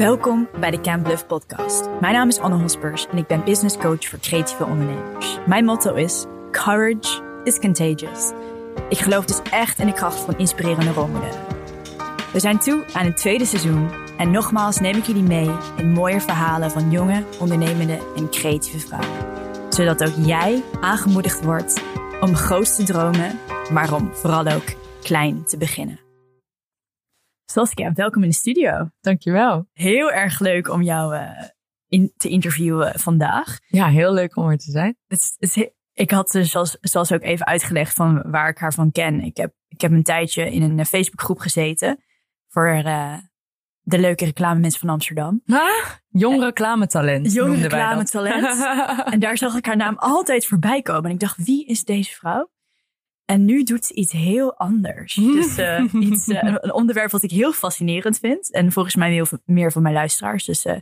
Welkom bij de Camp Bluff podcast. Mijn naam is Anne Hospers en ik ben business coach voor creatieve ondernemers. Mijn motto is courage is contagious. Ik geloof dus echt in de kracht van inspirerende rolmodellen. We zijn toe aan het tweede seizoen en nogmaals neem ik jullie mee in mooie verhalen van jonge, ondernemende en creatieve vrouwen. Zodat ook jij aangemoedigd wordt om groot te dromen, maar om vooral ook klein te beginnen. Saskia, welkom in de studio. Dankjewel. Heel erg leuk om jou uh, in, te interviewen vandaag. Ja, heel leuk om er te zijn. Het, het, ik had dus zoals, zoals ook even uitgelegd van waar ik haar van ken. Ik heb, ik heb een tijdje in een Facebookgroep gezeten voor uh, de leuke reclame mensen van Amsterdam. Ah, jong reclametalent. Jong reclametalent. en daar zag ik haar naam altijd voorbij komen. En ik dacht, wie is deze vrouw? En nu doet ze iets heel anders. Dus uh, iets, uh, een onderwerp wat ik heel fascinerend vind. En volgens mij heel meer van mijn luisteraars. Dus uh,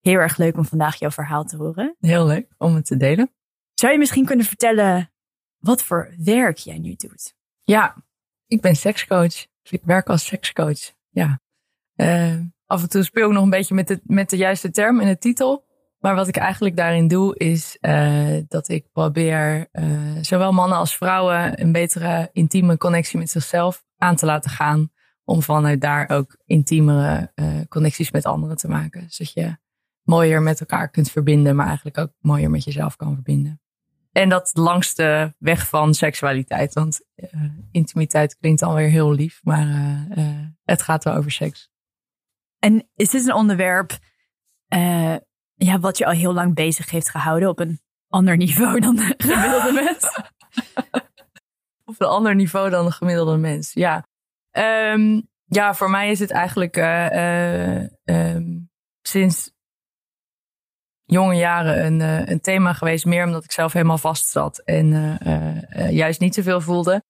heel erg leuk om vandaag jouw verhaal te horen. Heel leuk om het te delen. Zou je misschien kunnen vertellen wat voor werk jij nu doet? Ja, ik ben sekscoach. Dus ik werk als sekscoach. Ja. af en toe speel ik nog een beetje met de, met de juiste term in de titel. Maar wat ik eigenlijk daarin doe, is uh, dat ik probeer uh, zowel mannen als vrouwen een betere intieme connectie met zichzelf aan te laten gaan. Om vanuit daar ook intiemere uh, connecties met anderen te maken. Zodat je mooier met elkaar kunt verbinden, maar eigenlijk ook mooier met jezelf kan verbinden. En dat langs de weg van seksualiteit. Want intimiteit klinkt alweer heel lief, maar het gaat wel over seks. En is dit een onderwerp ja, wat je al heel lang bezig heeft gehouden op een ander niveau dan de gemiddelde mens. op een ander niveau dan de gemiddelde mens, ja. Um, ja, voor mij is het eigenlijk uh, uh, um, sinds jonge jaren een, uh, een thema geweest. Meer omdat ik zelf helemaal vast zat en juist niet zoveel voelde.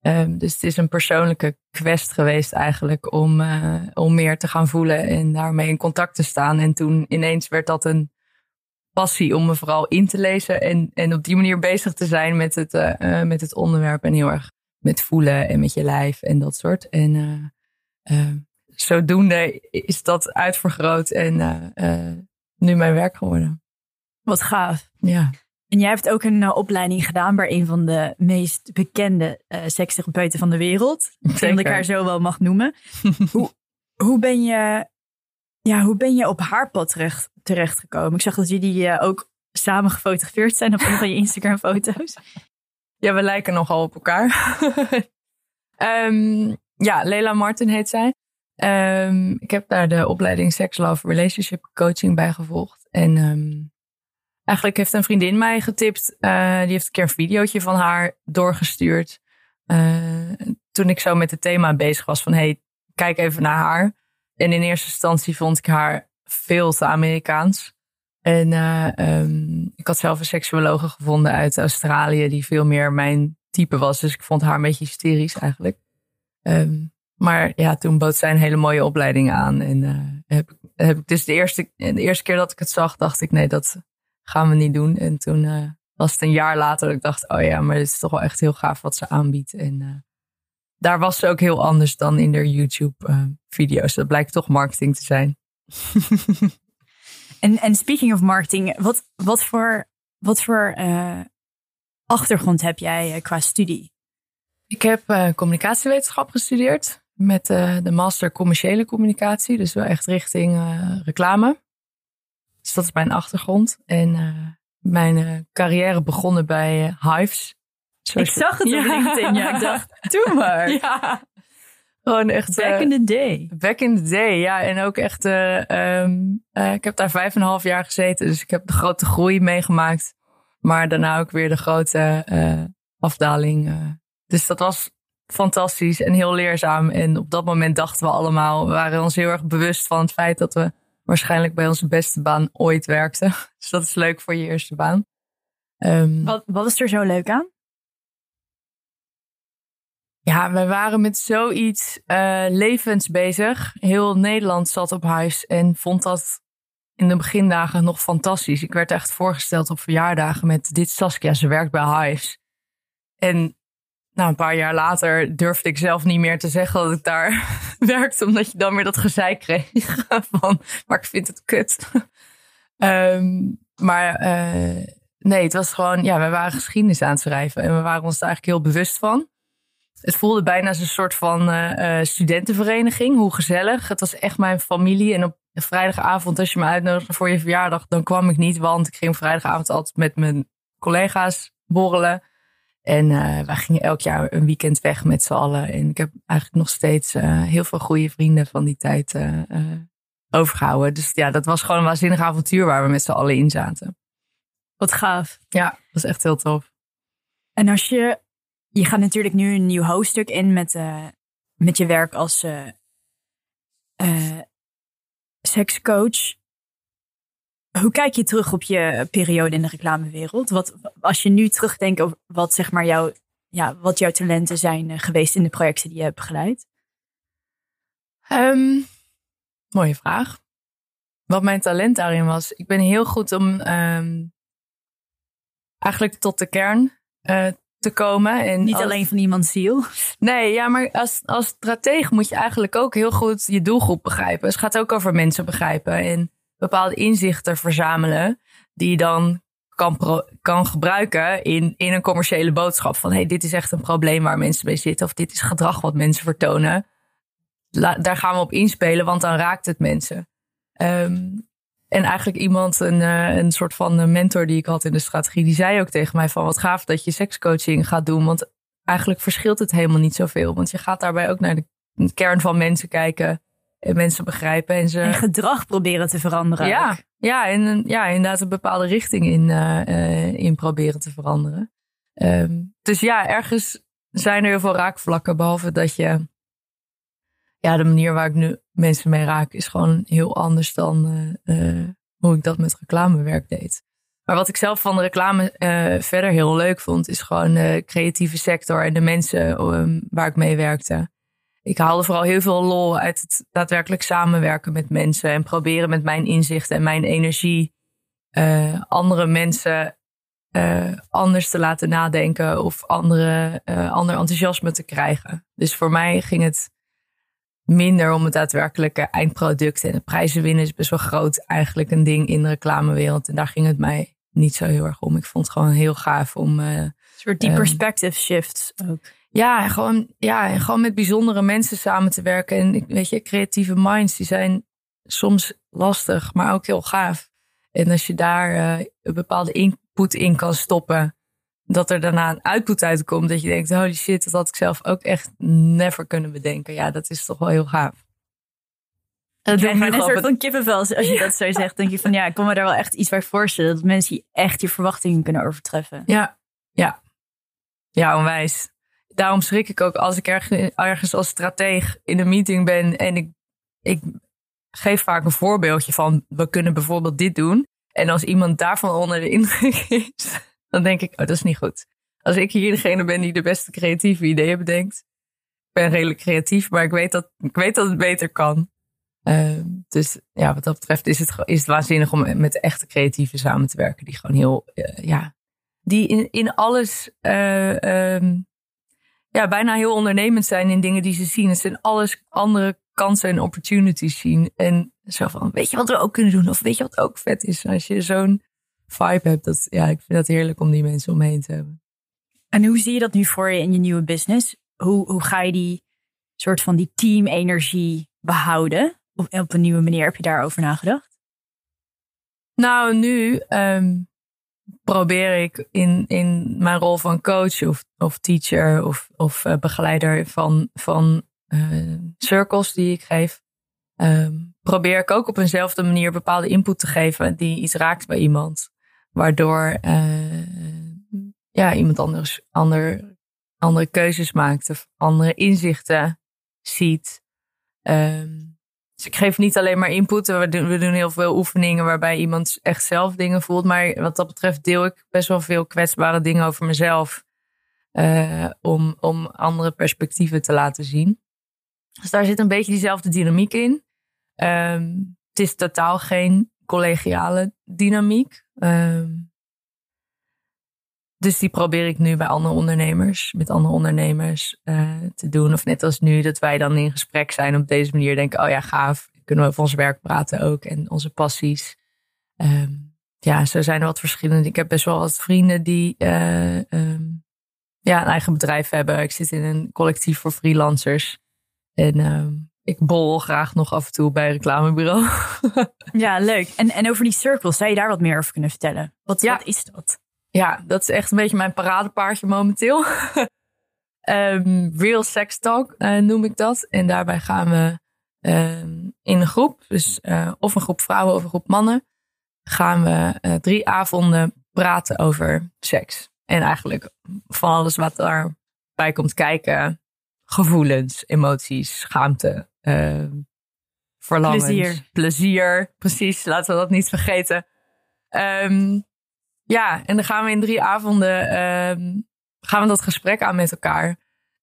Um, dus het is een persoonlijke quest geweest eigenlijk om, uh, om meer te gaan voelen en daarmee in contact te staan. En toen ineens werd dat een passie om me vooral in te lezen en, en op die manier bezig te zijn met het, uh, met het onderwerp en heel erg met voelen en met je lijf en dat soort. En zodoende is dat uitvergroot en nu mijn werk geworden. Wat gaaf. Ja. En jij hebt ook een uh, opleiding gedaan bij een van de meest bekende uh, sekstherapeuten van de wereld. Zeker. Dat ik haar zo wel mag noemen. hoe, hoe, ben je, ja, hoe ben je op haar pad terecht, terechtgekomen? Ik zag dat jullie uh, ook samen gefotografeerd zijn op een van je Instagram foto's. Ja, we lijken nogal op elkaar. um, ja, Leila Martin heet zij. Um, ik heb daar de opleiding Sex, Love, Relationship Coaching bij gevolgd. En um, Eigenlijk heeft een vriendin mij getipt. Uh, die heeft een keer een videootje van haar doorgestuurd. Uh, toen ik zo met het thema bezig was van hey, kijk even naar haar. En in eerste instantie vond ik haar veel te Amerikaans. En uh, um, ik had zelf een seksuologe gevonden uit Australië die veel meer mijn type was. Dus ik vond haar een beetje hysterisch eigenlijk. Um, maar ja, toen bood zij een hele mooie opleiding aan. En heb, heb ik dus de eerste, de eerste keer dat ik het zag, dacht ik nee, dat, gaan we niet doen. En toen uh, was het een jaar later dat ik dacht, oh ja, maar het is toch wel echt heel gaaf wat ze aanbiedt. En uh, daar was ze ook heel anders dan in de YouTube-video's. Uh, dat blijkt toch marketing te zijn. en, en speaking of marketing, wat, wat voor, wat voor achtergrond heb jij qua studie? Ik heb communicatiewetenschap gestudeerd met de master commerciële communicatie. Dus wel echt richting reclame. Dus dat is mijn achtergrond. En uh, mijn uh, carrière begonnen bij uh, Hives. ik zag het op LinkedIn. Ja, ik dacht, doe maar. Ja. Gewoon echt. Back in the day. Back in the day, ja. En ook echt, um, ik heb daar vijf en een half jaar gezeten. Dus ik heb de grote groei meegemaakt. Maar daarna ook weer de grote afdaling. dus dat was fantastisch en heel leerzaam. En op dat moment dachten we allemaal, we waren ons heel erg bewust van het feit dat we waarschijnlijk bij onze beste baan ooit werkte. Dus dat is leuk voor je eerste baan. Um, wat, wat is er zo leuk aan? Ja, we waren met zoiets uh, levens bezig. Heel Nederland zat op huis en vond dat in de begindagen nog fantastisch. Ik werd echt voorgesteld op verjaardagen met dit Saskia, ze werkt bij Hives. En nou, een paar jaar later durfde ik zelf niet meer te zeggen dat ik daar werkte, omdat je dan weer dat gezeik kreeg van, maar ik vind het kut. Ehm, maar uh, nee, het was gewoon, ja, we waren geschiedenis aan het schrijven en we waren ons daar eigenlijk heel bewust van. Het voelde bijna als een soort van uh, studentenvereniging. Hoe gezellig. Het was echt mijn familie. En op vrijdagavond, als je me uitnodigde voor je verjaardag, dan kwam ik niet. Want ik ging vrijdagavond altijd met mijn collega's borrelen. En uh, wij gingen elk jaar een weekend weg met z'n allen. En ik heb eigenlijk nog steeds uh, heel veel goede vrienden van die tijd uh, overgehouden. Dus ja, dat was gewoon een waanzinnig avontuur waar we met z'n allen in zaten. Wat gaaf. Ja, dat was echt heel tof. En als je, je gaat natuurlijk nu een nieuw hoofdstuk in met, met je werk als sekscoach. Hoe kijk je terug op je periode in de reclamewereld? Wat, als je nu terugdenkt over wat, zeg maar, jouw, ja, wat jouw talenten zijn eh, geweest in de projecten die je hebt begeleid? Um, mooie vraag. Wat mijn talent daarin was. Ik ben heel goed om um, eigenlijk tot de kern uh, te komen. En Niet alleen van iemands ziel. Nee, ja, maar als, als stratege moet je eigenlijk ook heel goed je doelgroep begrijpen. Dus het gaat ook over mensen begrijpen en bepaalde inzichten verzamelen. Die je dan kan, kan gebruiken in, in een commerciële boodschap. Van hey, dit is echt een probleem waar mensen mee zitten. Of dit is gedrag wat mensen vertonen. daar gaan we op inspelen, want dan raakt het mensen. Um, en eigenlijk iemand, een, uh, een soort van mentor die ik had in de strategie, die zei ook tegen mij van wat gaaf dat je sekscoaching gaat doen. Want eigenlijk verschilt het helemaal niet zoveel. Want je gaat daarbij ook naar de kern van mensen kijken en mensen begrijpen. En, ze... en gedrag proberen te veranderen. Ja, ja, en ja, inderdaad een bepaalde richting in, uh, uh, in proberen te veranderen. Um, dus ja, ergens zijn er heel veel raakvlakken. Behalve dat je ja, de manier waar ik nu mensen mee raak is gewoon heel anders dan uh, hoe ik dat met reclamewerk deed. Maar wat ik zelf van de reclame verder heel leuk vond, is gewoon de creatieve sector en de mensen um, waar ik mee werkte. Ik haalde vooral heel veel lol uit het daadwerkelijk samenwerken met mensen en proberen met mijn inzichten en mijn energie uh, andere mensen anders te laten nadenken of andere, ander enthousiasme te krijgen. Dus voor mij ging het minder om het daadwerkelijke eindproduct. En de prijzen winnen is best wel groot eigenlijk een ding in de reclamewereld. En daar ging het mij niet zo heel erg om. Ik vond het gewoon heel gaaf om... Een soort die um, perspective shifts ook. Ja, en gewoon, ja, en gewoon met bijzondere mensen samen te werken. En weet je, creatieve minds, die zijn soms lastig, maar ook heel gaaf. En als je daar uh, een bepaalde input in kan stoppen dat er daarna een output uitkomt. Dat je denkt, holy shit, dat had ik zelf ook echt never kunnen bedenken. Ja, dat is toch wel heel gaaf. Dat doet een soort van kippenvel als je dat zo zegt. denk je van ja, ik kan me daar wel echt iets bij voorstellen. Dat mensen echt je verwachtingen kunnen overtreffen. Ja, ja. Ja, onwijs. Daarom schrik ik ook als ik ergens als strateeg in een meeting ben en ik, ik geef vaak een voorbeeldje van we kunnen bijvoorbeeld dit doen. En als iemand daarvan onder de indruk is, dan denk ik, oh, dat is niet goed. Als ik hier degene ben die de beste creatieve ideeën bedenkt. Ik ben redelijk creatief, maar ik weet dat, ik weet dat het beter kan. Uh, dus ja, wat dat betreft is het, is het waanzinnig om met echte creatieven samen te werken. Die gewoon heel, uh, ja, die in, in alles, uh, um, ja, bijna heel ondernemend zijn in dingen die ze zien. Het zijn alles andere kansen en opportunities zien. En zo van, weet je wat we ook kunnen doen? Of weet je wat ook vet is? Als je zo'n vibe heb. Dat, ja, ik vind dat heerlijk om die mensen om me heen te hebben. En hoe zie je dat nu voor je in je nieuwe business? Hoe, hoe ga je die soort van die team-energie behouden? Of op een nieuwe manier heb je daarover nagedacht? Nou, nu um, probeer ik in, in mijn rol van coach of, of teacher of, of uh, begeleider van, van uh, circles die ik geef. Um, probeer ik ook op eenzelfde manier bepaalde input te geven die iets raakt bij iemand. Waardoor uh, ja, iemand anders ander, andere keuzes maakt of andere inzichten ziet. Um, dus ik geef niet alleen maar input. We doen, we doen heel veel oefeningen waarbij iemand echt zelf dingen voelt. Maar wat dat betreft deel ik best wel veel kwetsbare dingen over mezelf. Uh, om, om andere perspectieven te laten zien. Dus daar zit een beetje diezelfde dynamiek in. Um, het is totaal geen collegiale dynamiek. Um, dus die probeer ik nu bij andere ondernemers, met andere ondernemers uh, te doen. Of net als nu, dat wij dan in gesprek zijn op deze manier denken, oh ja, gaaf, kunnen we over ons werk praten ook en onze passies. Um, ja, zo zijn er wat verschillende. Ik heb best wel wat vrienden die uh, um, ja, een eigen bedrijf hebben. Ik zit in een collectief voor freelancers. En um, ik bol graag nog af en toe bij een reclamebureau. ja, leuk. En, en over die circles, zou je daar wat meer over kunnen vertellen? Wat, ja. wat is dat? Ja, dat is echt een beetje mijn paradepaardje momenteel. um, Real Sex Talk uh, noem ik dat. En daarbij gaan we um, in een groep, dus uh, of een groep vrouwen of een groep mannen, gaan we uh, drie avonden praten over seks. En eigenlijk van alles wat daarbij komt kijken. Gevoelens, emoties, schaamte, uh, verlangens. Plezier. Plezier, precies. Laten we dat niet vergeten. Um, ja, en dan gaan we in drie avonden um, gaan we dat gesprek aan met elkaar.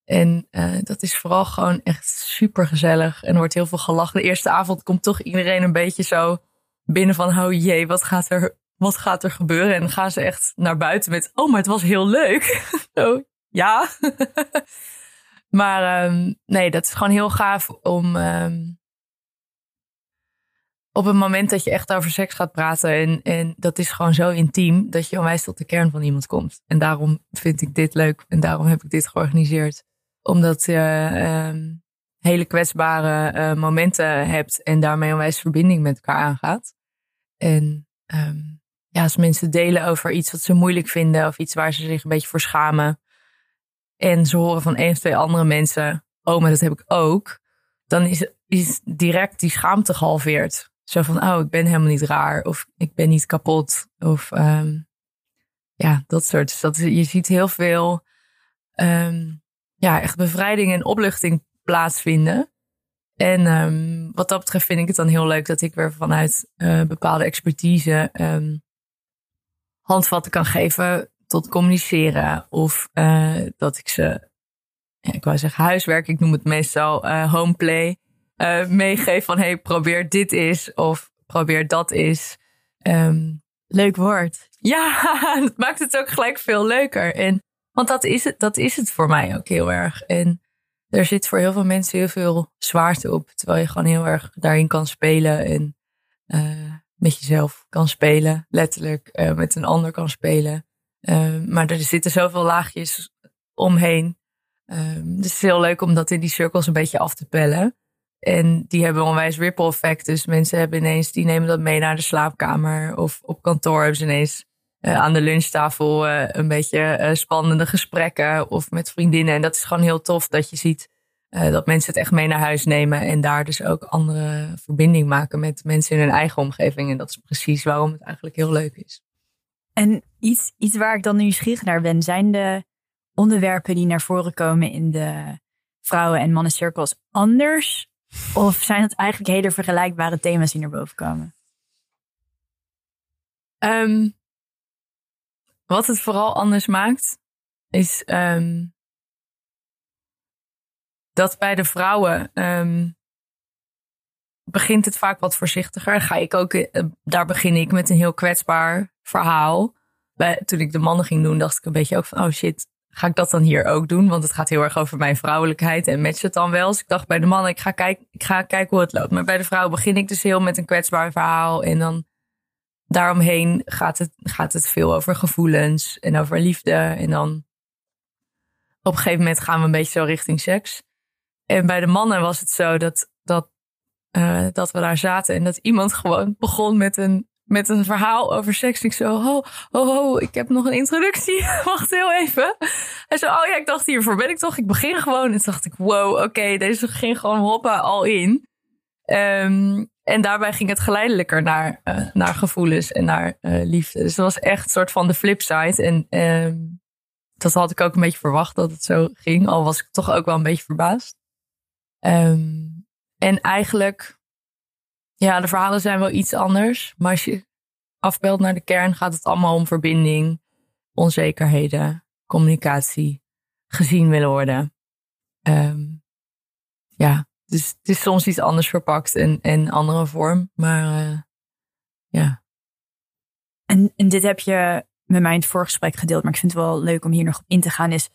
En uh, dat is vooral gewoon echt super gezellig. En er wordt heel veel gelachen. De eerste avond komt toch iedereen een beetje zo binnen van... oh jee, wat gaat er, wat gaat er gebeuren? En dan gaan ze echt naar buiten met... oh, maar het was heel leuk. zo, ja. maar um, nee, dat is gewoon heel gaaf om... Um, op het moment dat je echt over seks gaat praten. En, en dat is gewoon zo intiem dat je onwijs tot de kern van iemand komt. En daarom vind ik dit leuk en daarom heb ik dit georganiseerd. Omdat je uh, hele kwetsbare uh, momenten hebt en daarmee onwijs verbinding met elkaar aangaat. En um, ja, als mensen delen over iets wat ze moeilijk vinden of iets waar ze zich een beetje voor schamen. En ze horen van één of twee andere mensen, oh, maar dat heb ik ook. Dan is, is direct die schaamte gehalveerd. Zo van, oh, ik ben helemaal niet raar. Of ik ben niet kapot. Of um, ja, dat soort. Dus dat, je ziet heel veel um, ja, echt bevrijding en opluchting plaatsvinden. En um, wat dat betreft vind ik het dan heel leuk dat ik weer vanuit uh, bepaalde expertise handvatten kan geven tot communiceren. Of uh, dat ik ze, ja, ik wou zeggen huiswerk, ik noem het meestal uh, homeplay uh, meegeef van hey, probeer dit is of probeer dat is. Um, Leuk woord. Ja, dat maakt het ook gelijk veel leuker. En, want dat is, het, dat is het voor mij ook heel erg. En er zit voor heel veel mensen heel veel zwaarte op. Terwijl je gewoon heel erg daarin kan spelen en uh, met jezelf kan spelen. Letterlijk uh, met een ander kan spelen. Uh, maar er zitten zoveel laagjes omheen. Um, dus het is heel leuk om dat in die cirkels een beetje af te pellen. En die hebben onwijs ripple effect. Dus mensen hebben ineens, die nemen dat mee naar de slaapkamer. Of op kantoor hebben ze ineens uh, aan de lunchtafel uh, een beetje uh, spannende gesprekken. Of met vriendinnen. En dat is gewoon heel tof dat je ziet dat mensen het echt mee naar huis nemen. En daar dus ook andere verbinding maken met mensen in hun eigen omgeving. En dat is precies waarom het eigenlijk heel leuk is. En iets, iets waar ik dan nieuwsgierig naar ben, zijn de onderwerpen die naar voren komen in de vrouwen- en mannencirkels anders of zijn het eigenlijk hele vergelijkbare thema's die naar boven komen? Um, wat het vooral anders maakt, is um, dat bij de vrouwen um, begint het vaak wat voorzichtiger. Ga ik ook, uh, daar begin ik met een heel kwetsbaar verhaal. Toen ik de mannen ging doen, dacht ik een beetje ook van, oh shit, ga ik dat dan hier ook doen? Want het gaat heel erg over mijn vrouwelijkheid en matcht het dan wel. Dus ik dacht bij de mannen, ik ga, kijken, ik ga kijken hoe het loopt. Maar bij de vrouw begin ik dus heel met een kwetsbaar verhaal. En dan daaromheen gaat het, gaat het veel over gevoelens en over liefde. En dan op een gegeven moment gaan we een beetje zo richting seks. En bij de mannen was het zo dat, dat, uh, dat we daar zaten en dat iemand gewoon begon met een met een verhaal over seks. Ik zo, ho, ho, ho, ik heb nog een introductie. Wacht heel even. Hij zo, oh ja, ik dacht, hiervoor ben ik toch. Ik begin gewoon. En toen dacht ik, wow, oké, deze ging gewoon hoppa al in. Um, en daarbij ging het geleidelijker naar, uh, naar gevoelens en naar uh, liefde. Dus dat was echt een soort van de flipside. En um, dat had ik ook een beetje verwacht dat het zo ging. Al was ik toch ook wel een beetje verbaasd. Um, en eigenlijk ja, de verhalen zijn wel iets anders. Maar als je afbeeldt naar de kern, gaat het allemaal om verbinding, onzekerheden, communicatie, gezien willen worden. Um, ja, dus het is soms iets anders verpakt en een andere vorm. Maar uh, ja. En, en dit heb je met mij in het voorgesprek gedeeld, maar ik vind het wel leuk om hier nog op in te gaan, is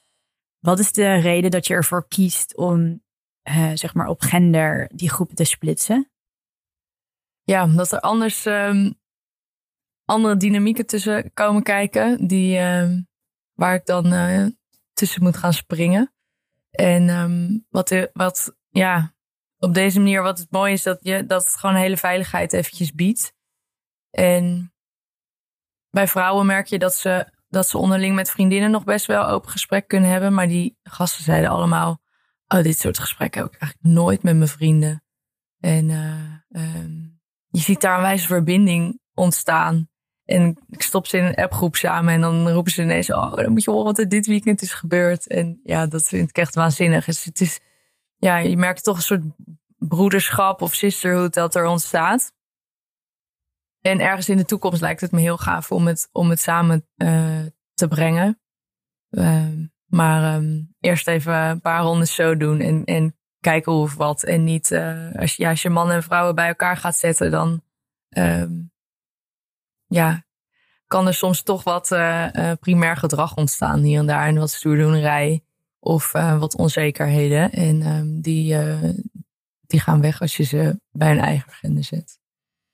wat is de reden dat je ervoor kiest om uh, zeg maar op gender die groepen te splitsen? Ja, omdat er anders um, andere dynamieken tussen komen kijken, die, uh, waar ik dan uh, tussen moet gaan springen. En um, wat, wat, ja, op deze manier, wat het mooie is, dat, je, dat het gewoon hele veiligheid eventjes biedt. En bij vrouwen merk je dat ze, dat ze onderling met vriendinnen nog best wel open gesprek kunnen hebben. Maar die gasten zeiden allemaal, oh, dit soort gesprekken heb ik eigenlijk nooit met mijn vrienden. En um, je ziet daar een wijze verbinding ontstaan. En ik stop ze in een appgroep samen en dan roepen ze ineens, oh, dan moet je horen wat er dit weekend is gebeurd. En ja, dat vind ik echt waanzinnig. Dus het is, ja, je merkt toch een soort broederschap of sisterhood dat er ontstaat. En ergens in de toekomst lijkt het me heel gaaf om het, om het samen uh, te brengen. Uh, maar um, eerst even een paar rondes zo doen en, en kijken of wat. En niet, uh, als, je, ja, als je mannen en vrouwen bij elkaar gaat zetten, dan um, ja, kan er soms toch wat uh, primair gedrag ontstaan hier en daar. En wat stoerdoenerij of wat onzekerheden. En um, die, die gaan weg als je ze bij een eigen agenda zet.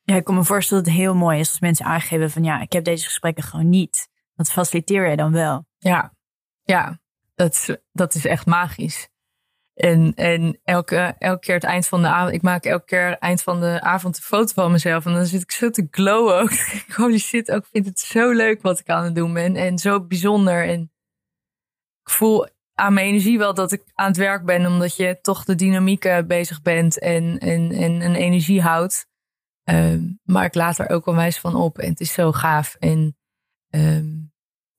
Ja, ik kan me voorstellen dat het heel mooi is als mensen aangeven van ja, ik heb deze gesprekken gewoon niet. Dat faciliteer je dan wel. Ja, ja dat, dat is echt magisch. En, en elke, elke keer het eind van de avond, ik maak elke keer eind van de avond een foto van mezelf. En dan zit ik zo te glowen ook. Holy shit, ook vind het zo leuk wat ik aan het doen ben. En zo bijzonder. En ik voel aan mijn energie wel dat ik aan het werk ben, omdat je toch de dynamiek bezig bent en, en, en een energie houdt. Um, maar ik laat er ook onwijs van op en het is zo gaaf. En um,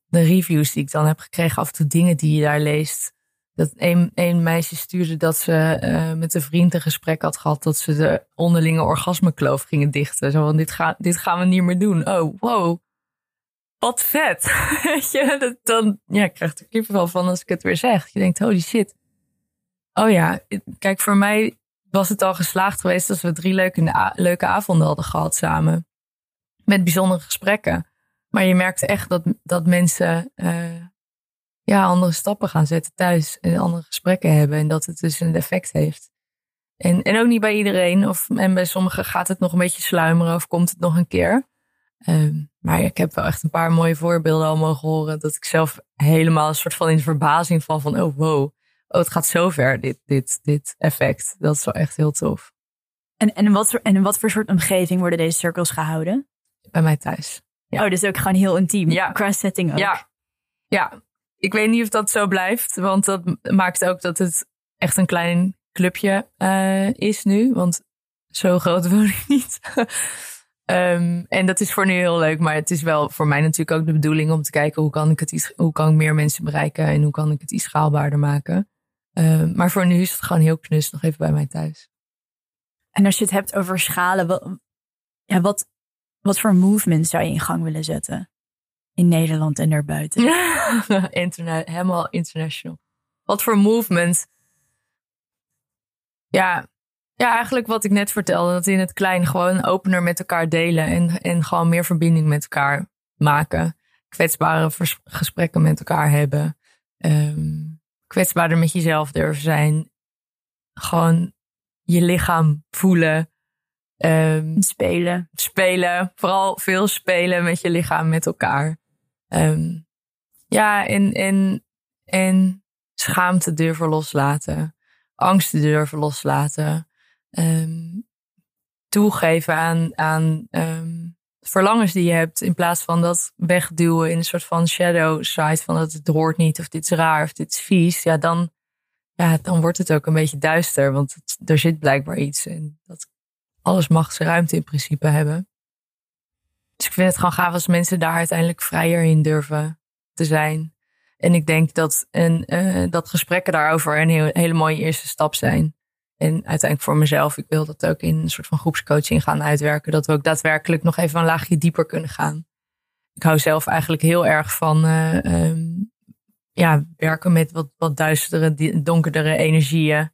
de reviews die ik dan heb gekregen, af en toe dingen die je daar leest. Dat een, een meisje stuurde dat ze uh, met een vriend een gesprek had gehad dat ze de onderlinge orgasmekloof gingen dichten. Zo van, dit, ga, dit gaan we niet meer doen. Oh, wow. Wat vet. Je, dan ja, ik krijg er kippenvel van als ik het weer zeg. Je denkt, holy shit. Oh ja, kijk, voor mij was het al geslaagd geweest als we drie leuke, leuke avonden hadden gehad samen. Met bijzondere gesprekken. Maar je merkt echt dat, dat mensen uh, ja, andere stappen gaan zetten thuis. En andere gesprekken hebben. En dat het dus een effect heeft. En, en ook niet bij iedereen. Of, en bij sommigen gaat het nog een beetje sluimeren of komt het nog een keer. Um, maar ik heb wel echt een paar mooie voorbeelden al mogen horen. Dat ik zelf helemaal een soort van in verbazing van van oh wow oh, het gaat zo ver, dit, dit, dit effect. Dat is wel echt heel tof. En, en, wat voor, en in wat voor soort omgeving worden deze cirkels gehouden? Bij mij thuis. Ja. Oh, dus ook gewoon heel intiem. Ja. Qua setting ook. Ja. ja, ik weet niet of dat zo blijft. Want dat maakt ook dat het echt een klein clubje uh, is nu. Want zo groot woon ik niet. um, en dat is voor nu heel leuk. Maar het is wel voor mij natuurlijk ook de bedoeling om te kijken hoe kan ik het hoe kan ik meer mensen bereiken en hoe kan ik het iets schaalbaarder maken. Uh, maar voor nu is het gewoon heel knus nog even bij mij thuis. En als je het hebt over schalen, ja, wat, wat voor movement zou je in gang willen zetten? In Nederland en daarbuiten? Internet, helemaal international. Wat voor movement? Ja, ja, eigenlijk wat ik net vertelde. Dat in het klein gewoon opener met elkaar delen. En, en gewoon meer verbinding met elkaar maken. Kwetsbare gesprekken met elkaar hebben. Um, kwetsbaarder met jezelf durven zijn. Gewoon je lichaam voelen. Um, spelen. Spelen. Vooral veel spelen met je lichaam, met elkaar. Um, ja, en, en, en schaamte durven loslaten. Angsten durven loslaten. Um, toegeven aan, aan verlangens die je hebt. In plaats van dat wegduwen in een soort van shadow side. Van dat het hoort niet of dit is raar of dit is vies. Ja, dan, ja, dan wordt het ook een beetje duister. Want er zit blijkbaar iets. En dat alles mag zijn ruimte in principe hebben. Dus ik vind het gewoon gaaf als mensen daar uiteindelijk vrijer in durven te zijn. En ik denk dat, een, uh, dat gesprekken daarover een hele mooie eerste stap zijn. En uiteindelijk voor mezelf, ik wil dat ook in een soort van groepscoaching gaan uitwerken. Dat we ook daadwerkelijk nog even een laagje dieper kunnen gaan. Ik hou zelf eigenlijk heel erg van uh, um, ja, werken met wat, wat duistere, donkerdere energieën.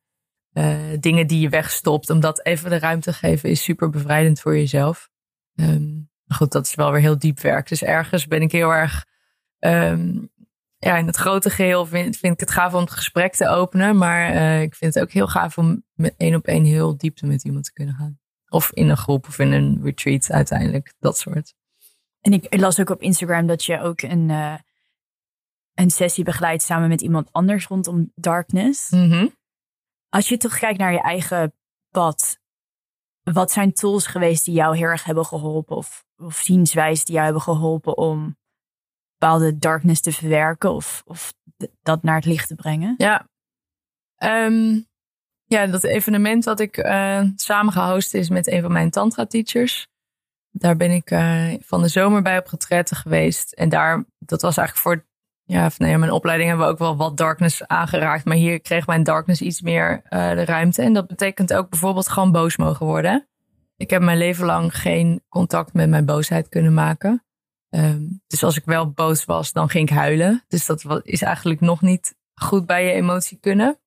Uh, dingen die je wegstopt. Om dat even de ruimte te geven is super bevrijdend voor jezelf. Um, goed, dat is wel weer heel diep werk. Dus ergens ben ik heel erg Ehm, ja, in het grote geheel vind, vind, ik het gaaf om het gesprek te openen. Maar uh, ik vind het ook heel gaaf om met één op één heel diepte met iemand te kunnen gaan. Of in een groep of in een retreat uiteindelijk. Dat soort. En ik las ook op Instagram dat je ook een, uh, een sessie begeleidt samen met iemand anders rondom darkness. Mm Als je toch kijkt naar je eigen pad, wat zijn tools geweest die jou heel erg hebben geholpen? Of, of zienswijzen die jou hebben geholpen om bepaalde darkness te verwerken of, of dat naar het licht te brengen? Ja, um, ja dat evenement wat ik uh, samen gehost is met een van mijn tantra teachers. Daar ben ik uh, van de zomer bij op getretten geweest. En daar, dat was eigenlijk voor ja, nee, mijn opleiding hebben we ook wel wat darkness aangeraakt. Maar hier kreeg mijn darkness iets meer uh, de ruimte. En dat betekent ook bijvoorbeeld gewoon boos mogen worden. Ik heb mijn leven lang geen contact met mijn boosheid kunnen maken. Um, dus als ik wel boos was, dan ging ik huilen. Dus dat is eigenlijk nog niet goed bij je emotie kunnen.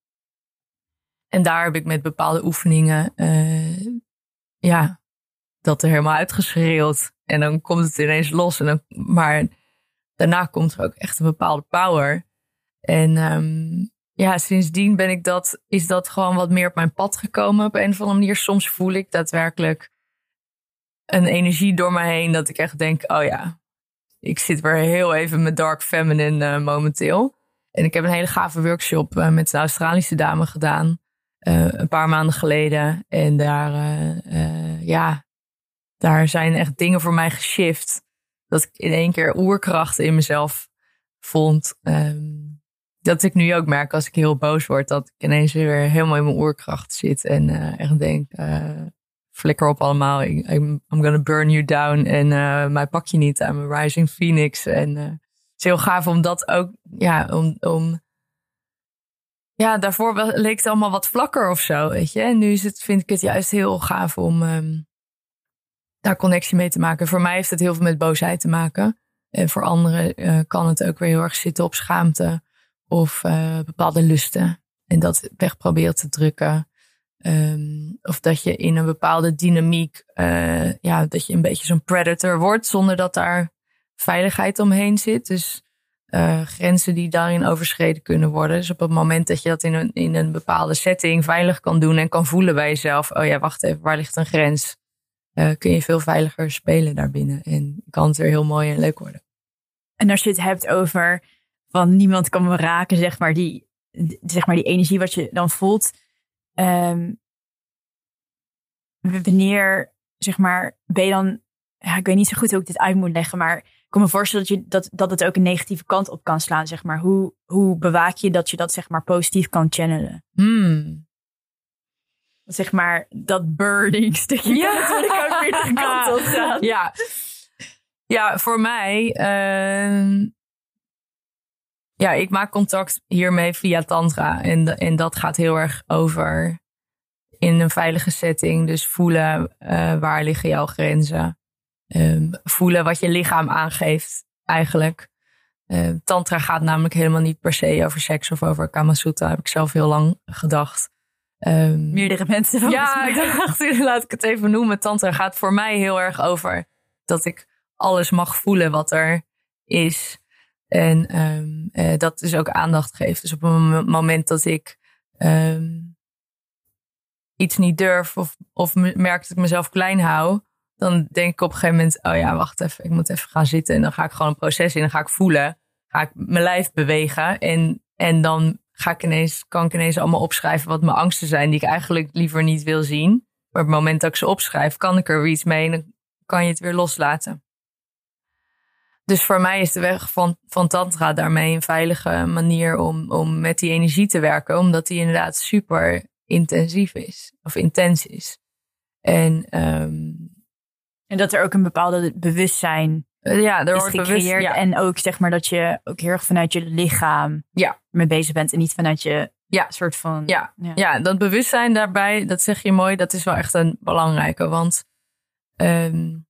En daar heb ik met bepaalde oefeningen, uh, ja, dat er helemaal uitgeschreeuwd. En dan komt het ineens los. En dan, maar daarna komt er ook echt een bepaalde power. En um, ja, sindsdien ben ik dat, is dat gewoon wat meer op mijn pad gekomen op een of andere manier. Soms voel ik daadwerkelijk een energie door me heen dat ik echt denk, oh ja, ik zit weer heel even met dark feminine uh, momenteel. En ik heb een hele gave workshop uh, met een Australische dame gedaan. Uh, een paar maanden geleden. En daar, ja, daar zijn echt dingen voor mij geshift. Dat ik in één keer oerkracht in mezelf vond. Um, dat ik nu ook merk als ik heel boos word. Dat ik ineens weer helemaal in mijn oerkracht zit. En echt denk, flikker op allemaal. I'm, gonna burn you down. En uh, mij pak je niet. I'm a rising phoenix. En uh, het is heel gaaf om dat ook, ja, om, om ja, daarvoor leek het allemaal wat vlakker of zo, weet je. En nu is het, vind ik het juist heel gaaf om um, daar connectie mee te maken. Voor mij heeft het heel veel met boosheid te maken. En voor anderen uh, kan het ook weer heel erg zitten op schaamte of bepaalde lusten. En dat weg te drukken. Um, of dat je in een bepaalde dynamiek, uh, ja, dat je een beetje zo'n predator wordt zonder dat daar veiligheid omheen zit. Dus grenzen die daarin overschreden kunnen worden. Dus op het moment dat je dat in een, in een bepaalde setting veilig kan doen en kan voelen bij jezelf, oh ja, wacht even, waar ligt een grens? Uh, kun je veel veiliger spelen daarbinnen en kan het weer heel mooi en leuk worden. En als je het hebt over van niemand kan me raken, zeg maar, die, zeg maar die energie wat je dan voelt Um, wanneer, zeg maar, ben je dan, ja, ik weet niet zo goed hoe ik dit uit moet leggen, maar ik kan me voorstellen dat, je, dat, dat het ook een negatieve kant op kan slaan, zeg maar. Hoe, hoe bewaak je dat je dat, zeg maar, positief kan channelen? Hmm. Zeg maar, dat burning stukje ja. natuurlijk ook weer de kant op gaan. Ja. Ja, voor mij, uh, ja, ik maak contact hiermee via Tantra. En, en dat gaat heel erg over in een veilige setting. Dus voelen uh, waar liggen jouw grenzen. Um, voelen wat je lichaam aangeeft, eigenlijk. Uh, tantra gaat namelijk helemaal niet per se over seks of over Kama Sutra. Heb ik zelf heel lang gedacht. Um, Meerdere mensen. Ja, ik dacht, laat ik het even noemen. Tantra gaat voor mij heel erg over dat ik alles mag voelen wat er is. En um, uh, dat dus ook aandacht geeft. Dus op een moment dat ik um, iets niet durf of, of merk dat ik mezelf klein hou, dan denk ik op een gegeven moment, oh ja, wacht even, ik moet even gaan zitten. En dan ga ik gewoon een proces in, dan ga ik voelen, ga ik mijn lijf bewegen. En, en dan ga ik ineens, kan ik ineens allemaal opschrijven wat mijn angsten zijn, die ik eigenlijk liever niet wil zien. Maar op het moment dat ik ze opschrijf, kan ik er weer iets mee en dan kan je het weer loslaten. Dus voor mij is de weg van, van Tantra daarmee een veilige manier om, om met die energie te werken. Omdat die inderdaad super intensief is. Of intens is. En, um, en dat er ook een bepaalde bewustzijn ja, er is gecreëerd. ja. En ook zeg maar dat je ook heel erg vanuit je lichaam ja. mee bezig bent. En niet vanuit je ja. soort van... Ja. ja. Ja. dat bewustzijn daarbij, dat zeg je mooi. Dat is wel echt een belangrijke. Want... Um,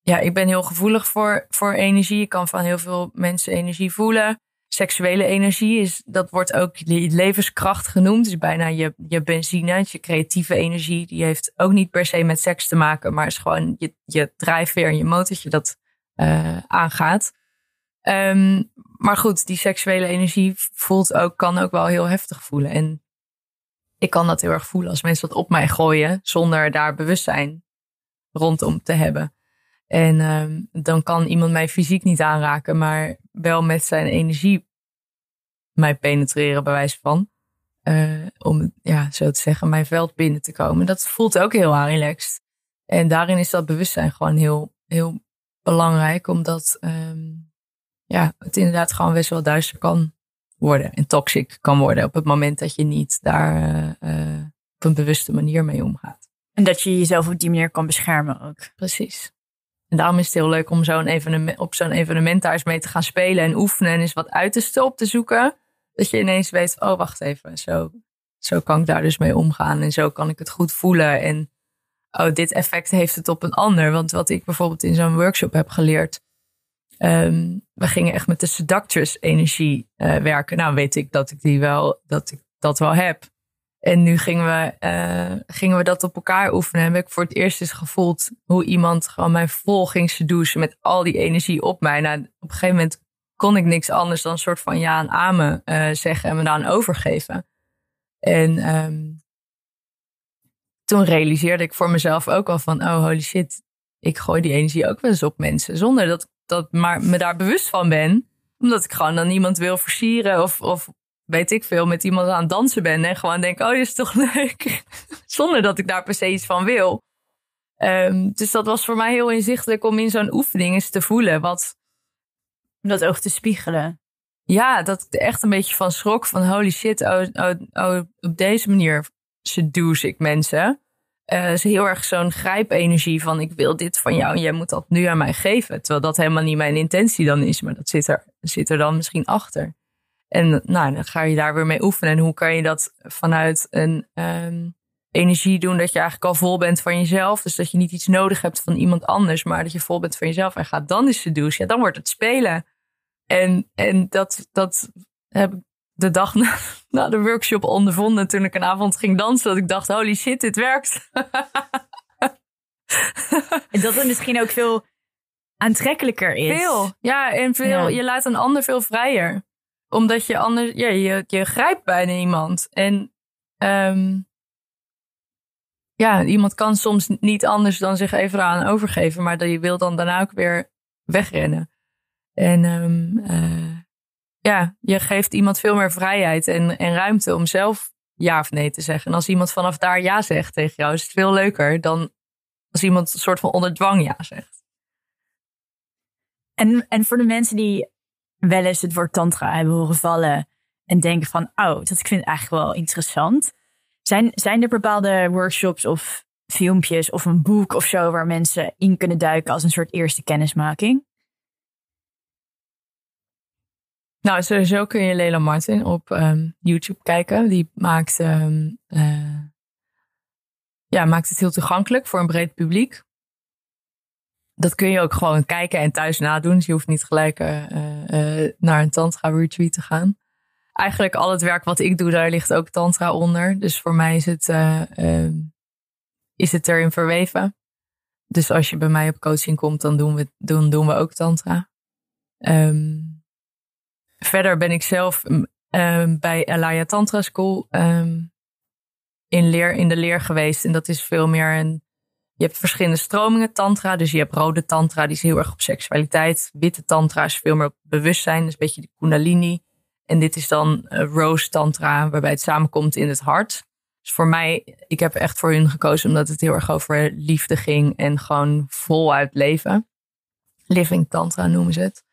ja, ik ben heel gevoelig voor, voor energie. Ik kan van heel veel mensen energie voelen. Seksuele energie is, dat wordt ook levenskracht genoemd. Dus bijna je, je benzine, je creatieve energie. Die heeft ook niet per se met seks te maken, maar is gewoon je, je drijfveer en je motortje dat uh, aangaat. Ehm, maar goed, die seksuele energie voelt ook, kan ook wel heel heftig voelen. En ik kan dat heel erg voelen als mensen dat op mij gooien zonder daar bewustzijn rondom te hebben. En ehm, dan kan iemand mij fysiek niet aanraken, maar wel met zijn energie mij penetreren, bij wijze van. Uh, om, ja, zo te zeggen, mijn veld binnen te komen. Dat voelt ook heel relaxed. En daarin is dat bewustzijn gewoon heel, heel belangrijk, omdat um, ja, het inderdaad gewoon best wel duister kan worden en toxic kan worden op het moment dat je niet daar uh, op een bewuste manier mee omgaat. En dat je jezelf op die manier kan beschermen ook. Precies. En daarom is het heel leuk om zo'n evenement, op zo'n evenement daar eens mee te gaan spelen en oefenen en eens wat uiterste op te zoeken. Dat je ineens weet, oh wacht even, zo, zo kan ik daar dus mee omgaan en zo kan ik het goed voelen. En oh, dit effect heeft het op een ander. Want wat ik bijvoorbeeld in zo'n workshop heb geleerd, um, we gingen echt met de seductress energie uh, werken. Nou weet ik dat ik die wel, dat ik dat wel heb. En nu gingen we, uh, gingen we dat op elkaar oefenen. En heb ik voor het eerst eens gevoeld hoe iemand gewoon mij vol ging seducen met al die energie op mij. Nou, op een gegeven moment kon ik niks anders dan een soort van ja en amen uh, zeggen en me dan overgeven. En um, toen realiseerde ik voor mezelf ook al van, oh holy shit, ik gooi die energie ook wel eens op mensen. Zonder dat dat maar me daar bewust van ben. Omdat ik gewoon dan iemand wil versieren of, of weet ik veel, met iemand aan het dansen ben. En gewoon denk, oh, dit is toch leuk. Zonder dat ik daar per se iets van wil. Um, dus dat was voor mij heel inzichtelijk om in zo'n oefening eens te voelen. Wat, dat ook te spiegelen. Ja, dat ik echt een beetje van schrok. Van holy shit, oh, oh, oh op deze manier seduce ik mensen uh, is heel erg zo'n grijpenergie van ik wil dit van jou en jij moet dat nu aan mij geven. Terwijl dat helemaal niet mijn intentie dan is, maar dat zit er, zit er dan misschien achter. En nou, dan ga je daar weer mee oefenen. En hoe kan je dat vanuit een um, energie doen dat je eigenlijk al vol bent van jezelf. Dus dat je niet iets nodig hebt van iemand anders, maar dat je vol bent van jezelf en gaat dan eens seduce. Ja, dan wordt het spelen. En, en dat, dat heb de dag na, na, de workshop ondervonden toen ik een avond ging dansen. Dat ik dacht, holy shit, dit werkt. en dat het misschien ook veel aantrekkelijker is. Veel, ja. En veel, je laat een ander veel vrijer. Omdat je anders, ja, je, je grijpt bijna iemand. En um, ja, iemand kan soms niet anders dan zich even aan overgeven. Maar je wil dan daarna ook weer wegrennen. En um, uh, ja, je geeft iemand veel meer vrijheid en, en ruimte om zelf ja of nee te zeggen. En als iemand vanaf daar ja zegt tegen jou, is het veel leuker dan als iemand een soort van onder dwang ja zegt. En, en voor de mensen die wel eens het woord tantra hebben horen vallen en denken van, oh, dat ik vind het eigenlijk wel interessant. Zijn, zijn er bepaalde workshops of filmpjes of een boek of zo waar mensen in kunnen duiken als een soort eerste kennismaking? Nou, sowieso kun je Lela Martin op um, YouTube kijken. Die maakt, um, uh, ja, maakt het heel toegankelijk voor een breed publiek. Dat kun je ook gewoon kijken en thuis nadoen. Dus je hoeft niet gelijk uh, uh, naar een tantra retreat te gaan. Eigenlijk al het werk wat ik doe, daar ligt ook tantra onder. Dus voor mij is het, um, is het erin verweven. Dus als je bij mij op coaching komt, dan doen we, doen, doen we ook tantra. Um, verder ben ik zelf um, bij Alaya Tantra School um, in, leer, in de leer geweest. En dat is veel meer een. Je hebt verschillende stromingen tantra. Dus je hebt rode tantra, die is heel erg op seksualiteit. Witte tantra is veel meer op bewustzijn. Dat is een beetje de kundalini. En dit is dan uh, rose tantra, waarbij het samenkomt in het hart. Dus voor mij, ik heb echt voor hun gekozen omdat het heel erg over liefde ging en gewoon voluit leven. Living tantra noemen ze het.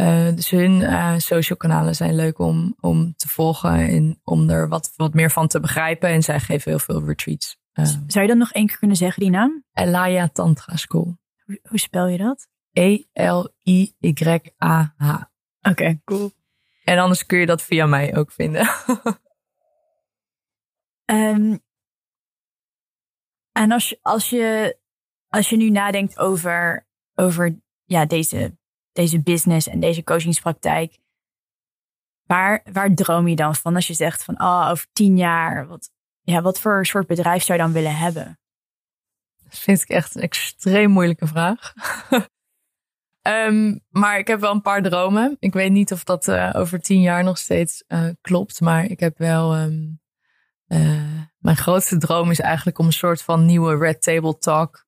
Uh, dus hun uh, social kanalen zijn leuk om, om te volgen en om er wat, wat meer van te begrijpen. En zij geven heel veel retreats. Uh, Zou je dan nog één keer kunnen zeggen, die naam? Elaya Tantra School. Hoe, hoe spel je dat? E-L-I-Y-A-H. Oké, okay, cool. En anders kun je dat via mij ook vinden. um, en als je, als, je, als je nu nadenkt over, over ja, deze deze business en deze coachingspraktijk. Waar, waar droom je dan van als je zegt van oh, over tien jaar, wat, ja, wat voor soort bedrijf zou je dan willen hebben? Dat vind ik echt een extreem moeilijke vraag. Ehm, maar ik heb wel een paar dromen. Ik weet niet of dat uh, over tien jaar nog steeds uh, klopt. Maar ik heb wel. Um, uh, mijn grootste droom is eigenlijk om een soort van nieuwe Red Table Talk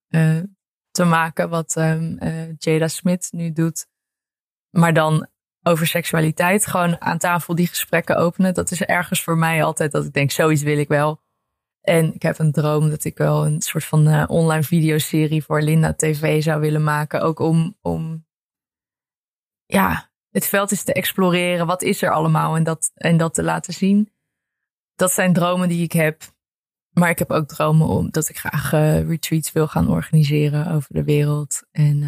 te maken. Wat um, Jada Smith nu doet. Maar dan over seksualiteit. Gewoon aan tafel die gesprekken openen. Dat is ergens voor mij altijd dat ik denk, zoiets wil ik wel. En ik heb een droom dat ik wel een soort van uh, online videoserie voor Linda TV zou willen maken. Ook om, om ja, het veld is te exploreren. Wat is er allemaal en dat, en dat te laten zien. Dat zijn dromen die ik heb. Maar ik heb ook dromen om dat ik graag uh, retreats wil gaan organiseren over de wereld. En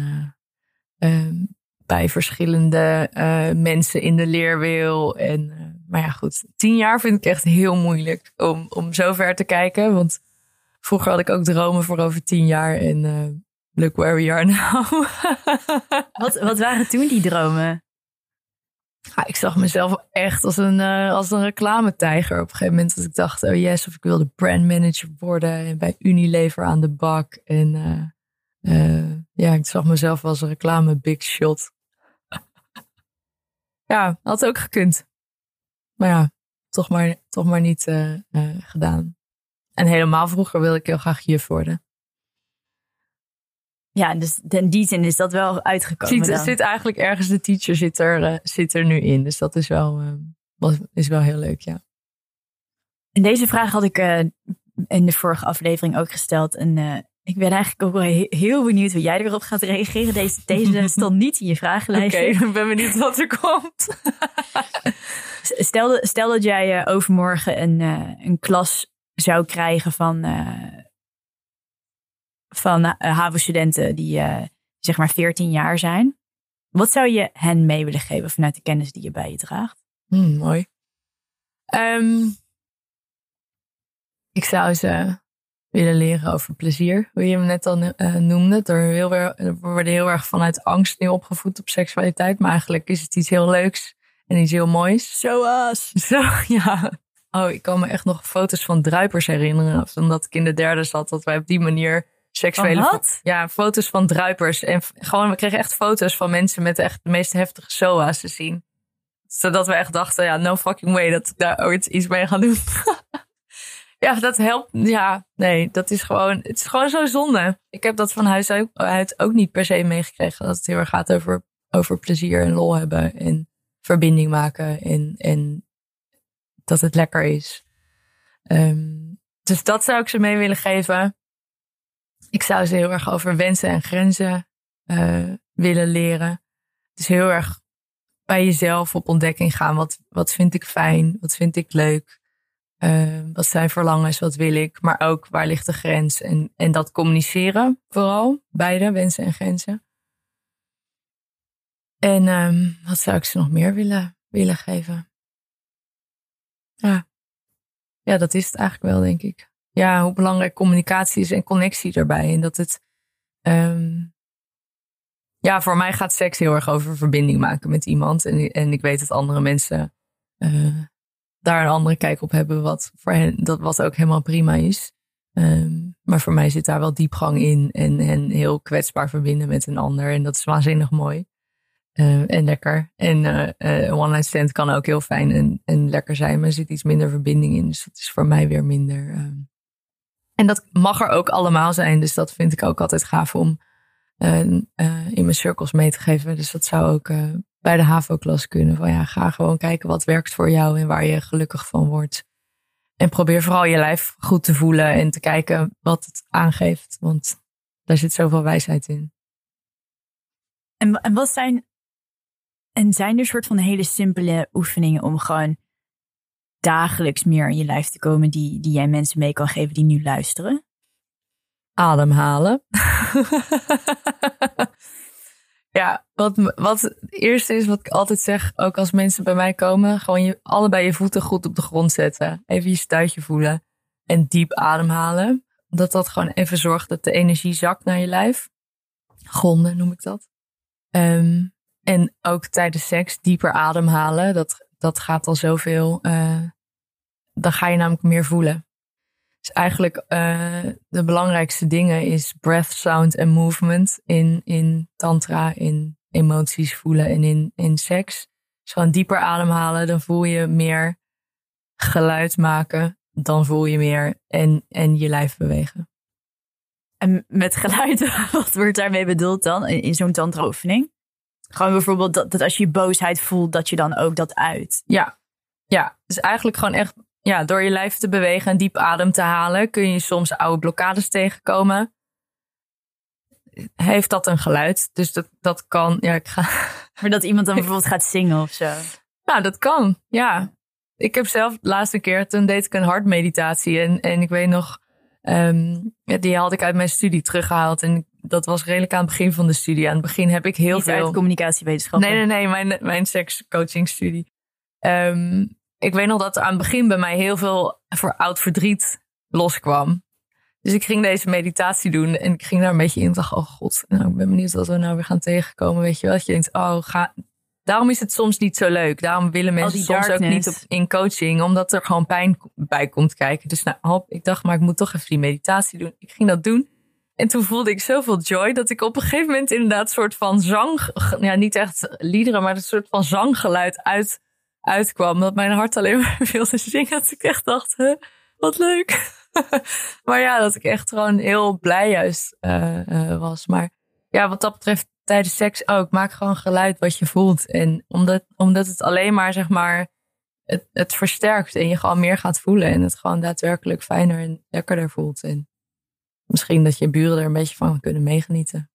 uh, um, bij verschillende uh, mensen in de leer wil. En, uh, maar ja, goed. Tien jaar vind ik echt heel moeilijk om, om zo ver te kijken. Want vroeger had ik ook dromen voor over tien jaar. En uh, look where we are now. wat, wat waren toen die dromen? Ja, ik zag mezelf echt als een, als een reclametijger op een gegeven moment. Dat ik dacht, oh yes, of ik wilde brandmanager worden. En bij Unilever aan de bak. En ja, ik zag mezelf als een reclame big shot. Ja, had ook gekund. Maar ja, toch maar, toch maar niet uh, uh, gedaan. En helemaal vroeger wilde ik heel graag juf worden. Ja, dus in die zin is dat wel uitgekomen. Zit, zit eigenlijk ergens de teacher zit er, uh, zit er nu in. Dus dat is wel, is wel heel leuk, ja. En deze vraag had ik in de vorige aflevering ook gesteld. En ik ben eigenlijk ook wel heel benieuwd hoe jij erop gaat reageren. Deze, deze stond niet in je vragenlijst. Oké, okay, ik ben benieuwd wat er komt. stel, stel dat jij uh, overmorgen een, uh, een klas zou krijgen van, uh, van HAVO-studenten die zeg maar 14 jaar zijn. Wat zou je hen mee willen geven vanuit de kennis die je bij je draagt? Hmm, mooi. Um, ik zou ze willen leren over plezier. Hoe je hem net al uh, noemde. Er, heel, we worden heel erg vanuit angst nu opgevoed op seksualiteit. Maar eigenlijk is het iets heel leuks en iets heel moois. Zoals. Zo, ja. Oh, ik kan me echt nog foto's van druipers herinneren. Omdat ik in de derde zat, dat wij op die manier seksuele... wat? Ja, foto's van druipers. En gewoon, we kregen echt foto's van mensen met echt de meest heftige SOA's te zien. Zodat we echt dachten, ja, no fucking way dat ik daar ooit iets mee ga doen. Ja, dat helpt. Ja, nee, dat is gewoon, het is gewoon zo zonde. Ik heb dat van huis uit ook niet per se meegekregen. Dat het heel erg gaat over, over plezier en lol hebben en verbinding maken en, en dat het lekker is. Um, dus dat zou ik ze mee willen geven. Ik zou ze heel erg over wensen en grenzen uh, willen leren. Dus heel erg bij jezelf op ontdekking gaan. Wat, wat vind ik fijn? Wat vind ik leuk? Uh, wat zijn verlangens, wat wil ik, maar ook waar ligt de grens. En, en dat communiceren vooral, beide wensen en grenzen. En um, wat zou ik ze nog meer willen, willen geven? Ja. ja, dat is het eigenlijk wel, denk ik. Ja, hoe belangrijk communicatie is en connectie erbij. En dat het. Um, ja, voor mij gaat seks heel erg over verbinding maken met iemand. En, en ik weet dat andere mensen. Uh, daar een andere kijk op hebben, wat voor hen dat wat ook helemaal prima is. Um, maar voor mij zit daar wel diepgang in en, en heel kwetsbaar verbinden met een ander. En dat is waanzinnig mooi. Uh, en lekker. En uh, uh, one-night stand kan ook heel fijn en, en lekker zijn, maar er zit iets minder verbinding in. Dus dat is voor mij weer minder. Um. En dat mag er ook allemaal zijn. Dus dat vind ik ook altijd gaaf om in mijn cirkels mee te geven. Dus dat zou ook bij de HAVO-klas kunnen. Van ja, ga gewoon kijken wat werkt voor jou en waar je gelukkig van wordt. En probeer vooral je lijf goed te voelen en te kijken wat het aangeeft. Want daar zit zoveel wijsheid in. En, en wat zijn. En zijn er soort van hele simpele oefeningen om gewoon dagelijks meer in je lijf te komen die, die jij mensen mee kan geven die nu luisteren? Ademhalen. Ja, wat, wat het eerste is wat ik altijd zeg, ook als mensen bij mij komen, gewoon je, allebei je voeten goed op de grond zetten. Even je stuitje voelen en diep ademhalen. Dat dat gewoon even zorgt dat de energie zakt naar je lijf. Gronden noem ik dat. Um, en ook tijdens seks dieper ademhalen. Dat, dat gaat al zoveel. Uh, dan ga je namelijk meer voelen. Dus eigenlijk uh, de belangrijkste dingen is breath, sound en movement in, in tantra, in emoties voelen en in, in seks. Dus gewoon dieper ademhalen, dan voel je meer geluid maken. Dan voel je meer en, en je lijf bewegen. En met geluid, wat wordt daarmee bedoeld dan in, in zo'n tantra-oefening? Gewoon bijvoorbeeld dat, dat als je boosheid voelt, dat je dan ook dat uit. Ja, ja. Dus eigenlijk gewoon echt ja, door je lijf te bewegen en diep adem te halen, kun je soms oude blokkades tegenkomen. Heeft dat een geluid? Dus dat, dat kan. Ja, ik ga. Maar dat iemand dan bijvoorbeeld gaat zingen of zo. Nou, dat kan. Ja. Ik heb zelf de laatste keer, toen deed ik een hartmeditatie. En, en ik weet nog, um, die had ik uit mijn studie teruggehaald. En dat was redelijk aan het begin van de studie. Aan het begin heb ik heel Niet veel. uit communicatiewetenschappen. Nee, nee, nee, mijn, mijn sekscoachingstudie. Um, ik weet nog dat aan het begin bij mij heel veel voor oud verdriet loskwam. Dus ik ging deze meditatie doen en ik ging daar een beetje in. dacht, oh god, nou, ik ben benieuwd wat we nou weer gaan tegenkomen. Weet je wel, dat je denkt, oh, ga... Daarom is het soms niet zo leuk. Daarom willen mensen soms ook niet op, in coaching, omdat er gewoon pijn bij komt kijken. Dus nou, hop, ik dacht, maar ik moet toch even die meditatie doen. Ik ging dat doen. En toen voelde ik zoveel joy dat ik op een gegeven moment inderdaad een soort van zang, ja, niet echt liederen, maar een soort van zanggeluid uit uitkwam. Dat mijn hart alleen maar wilde zingen. Dat ik echt dacht, huh, wat leuk. maar ja, dat ik echt gewoon heel blij juist uh, uh, was. Maar ja, wat dat betreft tijdens seks ook. Maak gewoon geluid wat je voelt. En omdat, omdat het alleen maar, zeg maar, het, het versterkt. En je gewoon meer gaat voelen. En het gewoon daadwerkelijk fijner en lekkerder voelt. En misschien dat je buren er een beetje van kunnen meegenieten.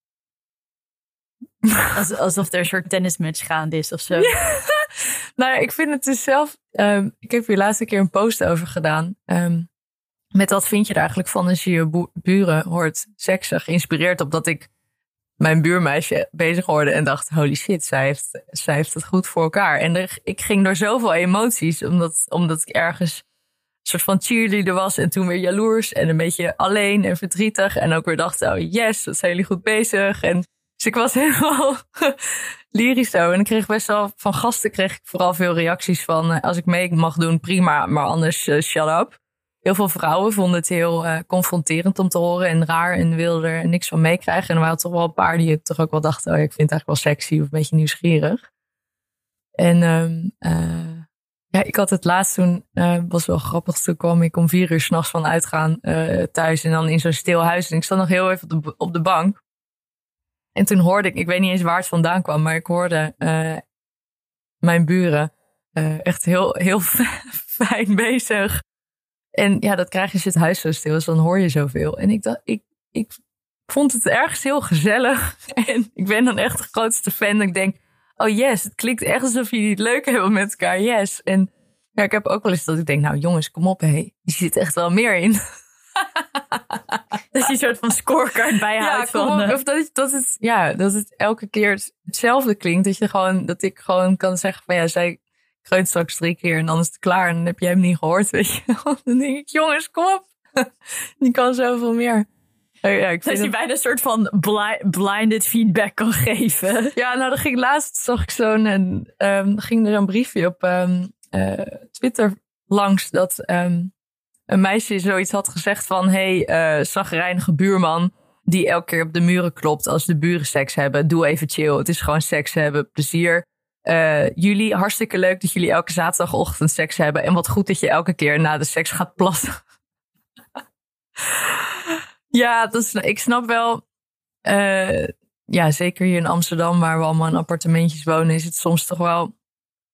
Alsof er een soort tennismatch gaande is of zo. nou, ik vind het dus zelf. Um, ik heb hier laatste keer een post over gedaan. Um, met wat vind je er eigenlijk van als je je buren hoort seksen? Geïnspireerd op dat ik mijn buurmeisje bezig hoorde en dacht: holy shit, zij heeft, zij heeft het goed voor elkaar. En ik ging door zoveel emoties, omdat, omdat ik ergens soort van cheerleader was en toen weer jaloers en een beetje alleen en verdrietig. En ook weer dacht: oh yes, dat zijn jullie goed bezig. En dus ik was helemaal lyrisch zo. En ik kreeg best wel van gasten kreeg ik vooral veel reacties van eh, als ik mee mag doen, prima, maar anders uh, shut up. Heel veel vrouwen vonden het heel uh, confronterend om te horen en raar en wilden er niks van meekrijgen. En er waren toch wel een paar die het toch ook wel dachten, oh, ik vind het eigenlijk wel sexy of een beetje nieuwsgierig. En um, ja, ik had het laatst toen, was wel grappig, toen kwam ik om vier uur s'nachts van uitgaan thuis en dan in zo'n stil huis. En ik stond nog heel even op de, op de bank. En toen hoorde ik, ik weet niet eens waar het vandaan kwam, maar ik hoorde uh, mijn buren uh, echt heel, heel fijn bezig. En ja, dat krijg je als je het huis zo stil is, dan hoor je zoveel. En ik dacht, ik, ik vond het ergens heel gezellig. En ik ben dan echt de grootste fan. ik denk, oh yes, het klinkt echt alsof jullie het leuk hebben met elkaar. Yes. En ja, ik heb ook wel eens dat ik denk, nou jongens, kom op, hé. Hey. Je zit echt wel meer in. dat je een soort van scorecard bijhoudt. Ja, van, of dat, het, dat, het, ja, dat het elke keer hetzelfde klinkt. Dat, je gewoon, dat ik gewoon kan zeggen van ja, zij kreunt straks drie keer en dan is het klaar. En dan heb jij hem niet gehoord, weet je Dan denk ik, jongens, kom op. Die kan zoveel meer. Ja, ik vind dat je bijna een soort van blinded feedback kan geven. Ja, nou, dan ging laatst, zag ik zo'n, um, ging er een briefje op um, uh, Twitter langs dat um, een meisje zoiets had gezegd van... hey, uh, zagrijnige buurman die elke keer op de muren klopt als de buren seks hebben. Doe even chill, het is gewoon seks hebben, plezier. Uh, jullie, hartstikke leuk dat jullie elke zaterdagochtend seks hebben. En wat goed dat je elke keer na de seks gaat plassen. ja, dat is, ik snap wel... Uh, ja, zeker hier in Amsterdam, waar we allemaal in appartementjes wonen, is het soms toch wel.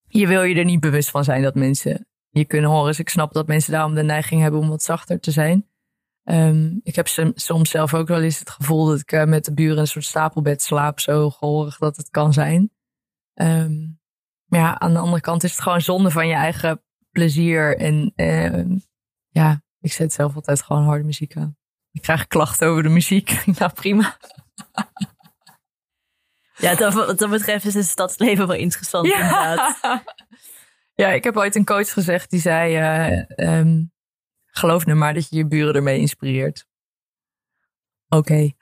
Je wil je er niet bewust van zijn dat mensen je kunnen horen. Dus ik snap dat mensen daarom de neiging hebben om wat zachter te zijn. Um, ik heb soms zelf ook wel eens het gevoel dat ik uh, met de buren een soort stapelbed slaap. Zo gehoorig dat het kan zijn. Um, maar ja, aan de andere kant is het gewoon zonde van je eigen plezier. En uh, ja, ik zet zelf altijd gewoon harde muziek aan. Ik krijg klachten over de muziek. nou, prima. Ja, dat, wat dat betreft is het stadsleven wel interessant ja. inderdaad. Ja, ik heb ooit een coach gezegd die zei: uh, um, Geloof nu maar dat je je buren ermee inspireert. Oké, okay.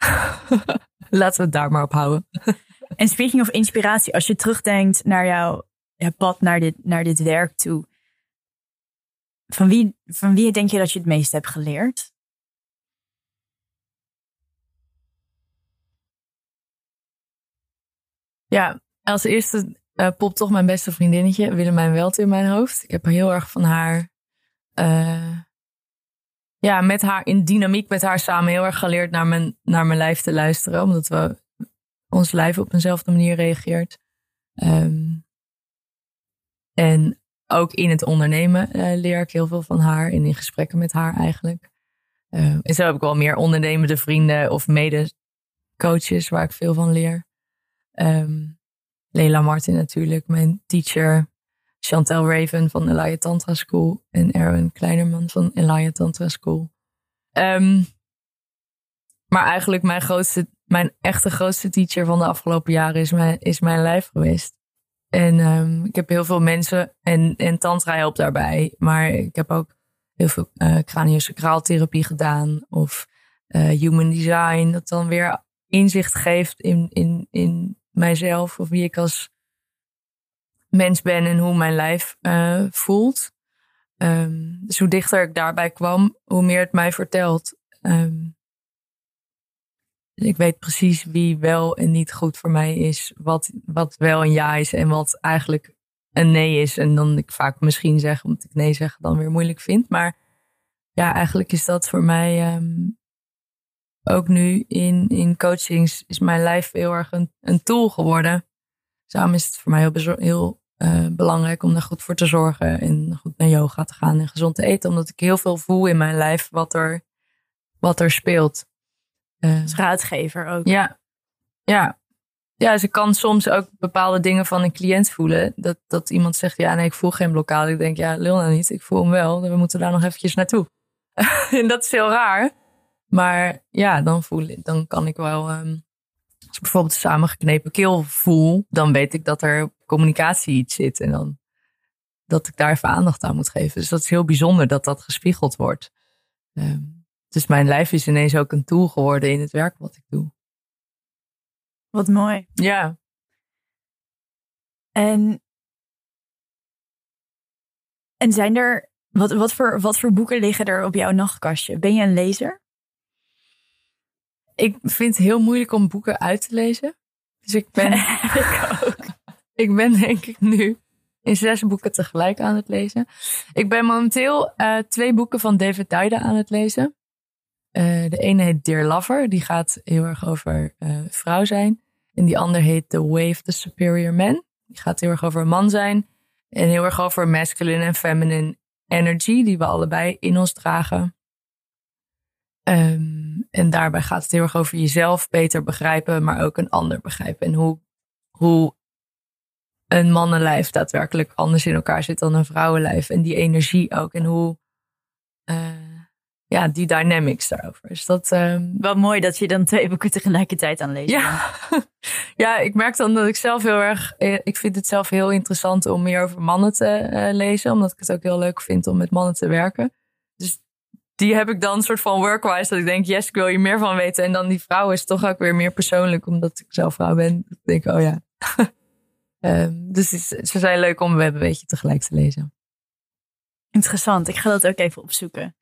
laten we het daar maar op houden. en speaking of inspiratie, als je terugdenkt naar jouw ja, pad naar dit, naar dit werk toe. Van wie, van wie denk je dat je het meest hebt geleerd? Ja, als eerste uh, popt toch mijn beste vriendinnetje, Willemijn Welt, in mijn hoofd. Ik heb heel erg van haar... Uh, ja, met haar in dynamiek met haar samen heel erg geleerd naar mijn, naar mijn lijf te luisteren. Omdat we ons lijf op eenzelfde manier reageert. Um, en ook in het ondernemen uh, leer ik heel veel van haar. En in gesprekken met haar eigenlijk. En zo heb ik wel meer ondernemende vrienden of mede-coaches waar ik veel van leer. Um, Leila Martin natuurlijk, mijn teacher. Chantel Raven van Elia Tantra School. En Erwin Kleinerman van Elia Tantra School. Um, maar eigenlijk mijn grootste, mijn echte grootste teacher van de afgelopen jaren is mijn, is mijn lijf geweest. En um, ik heb heel veel mensen en, en tantra helpt daarbij. Maar ik heb ook heel veel uh, craniosacraaltherapie gedaan. Of uh, human design. Dat dan weer inzicht geeft in, in, in mijzelf. Of wie ik als mens ben en hoe mijn lijf uh, voelt. Um, dus hoe dichter ik daarbij kwam, hoe meer het mij vertelt. Um, ik weet precies wie wel en niet goed voor mij is. Wat, wat wel een ja is en wat eigenlijk een nee is. En dan ik vaak misschien zeg, omdat ik nee zeg dan weer moeilijk vind. Maar ja, eigenlijk is dat voor mij um, ook nu in, in coachings is mijn lijf heel erg een, een tool geworden. Samen is het voor mij heel, heel uh, belangrijk om daar goed voor te zorgen. En goed naar yoga te gaan en gezond te eten. Omdat ik heel veel voel in mijn lijf wat er, wat er speelt. Uh, Als raadgever ook. Ja, ja. Ja, ze kan soms ook bepaalde dingen van een cliënt voelen. Dat, dat iemand zegt, ja nee, ik voel geen blokkade. Ik denk, ja, lul nou niet. Ik voel hem wel. We moeten daar nog eventjes naartoe. en dat is heel raar. Maar ja, dan, voel ik, dan kan ik wel... Um, als ik bijvoorbeeld samengeknepen keel voel, dan weet ik dat er communicatie iets zit. En dan dat ik daar even aandacht aan moet geven. Dus dat is heel bijzonder dat dat gespiegeld wordt. Um, dus mijn lijf is ineens ook een tool geworden in het werk wat ik doe. Wat mooi. Ja. En, en zijn er, wat, wat, voor, wat voor boeken liggen er op jouw nachtkastje? Ben je een lezer? Ik vind het heel moeilijk om boeken uit te lezen. Dus ik ben, ik, ook. ik ben denk ik nu in zes boeken tegelijk aan het lezen. Ik ben momenteel uh, twee boeken van David Duida aan het lezen. Uh, de ene heet Dear Lover, die gaat heel erg over uh, vrouw zijn. En die andere heet The Way of the Superior Man. Die gaat heel erg over man zijn. En heel erg over masculine en feminine energy, die we allebei in ons dragen. Um, en daarbij gaat het heel erg over jezelf beter begrijpen, maar ook een ander begrijpen. En hoe, hoe een mannenlijf daadwerkelijk anders in elkaar zit dan een vrouwenlijf. En die energie ook. En hoe. Uh, ja, die dynamics daarover. Dus dat, um... Wel mooi dat je dan twee boeken tegelijkertijd aan leest. Ja. ja, ik merk dan dat ik zelf heel erg... Eh, ik vind het zelf heel interessant om meer over mannen te uh, lezen. Omdat ik het ook heel leuk vind om met mannen te werken. Die heb ik dan een soort van workwise. Dat ik denk, yes, ik wil hier meer van weten. En dan die vrouw is toch ook weer meer persoonlijk. Omdat ik zelf vrouw ben. Ik denk, oh ja. um, dus ze zijn leuk om we een beetje tegelijk te lezen. Interessant. Ik ga dat ook even opzoeken.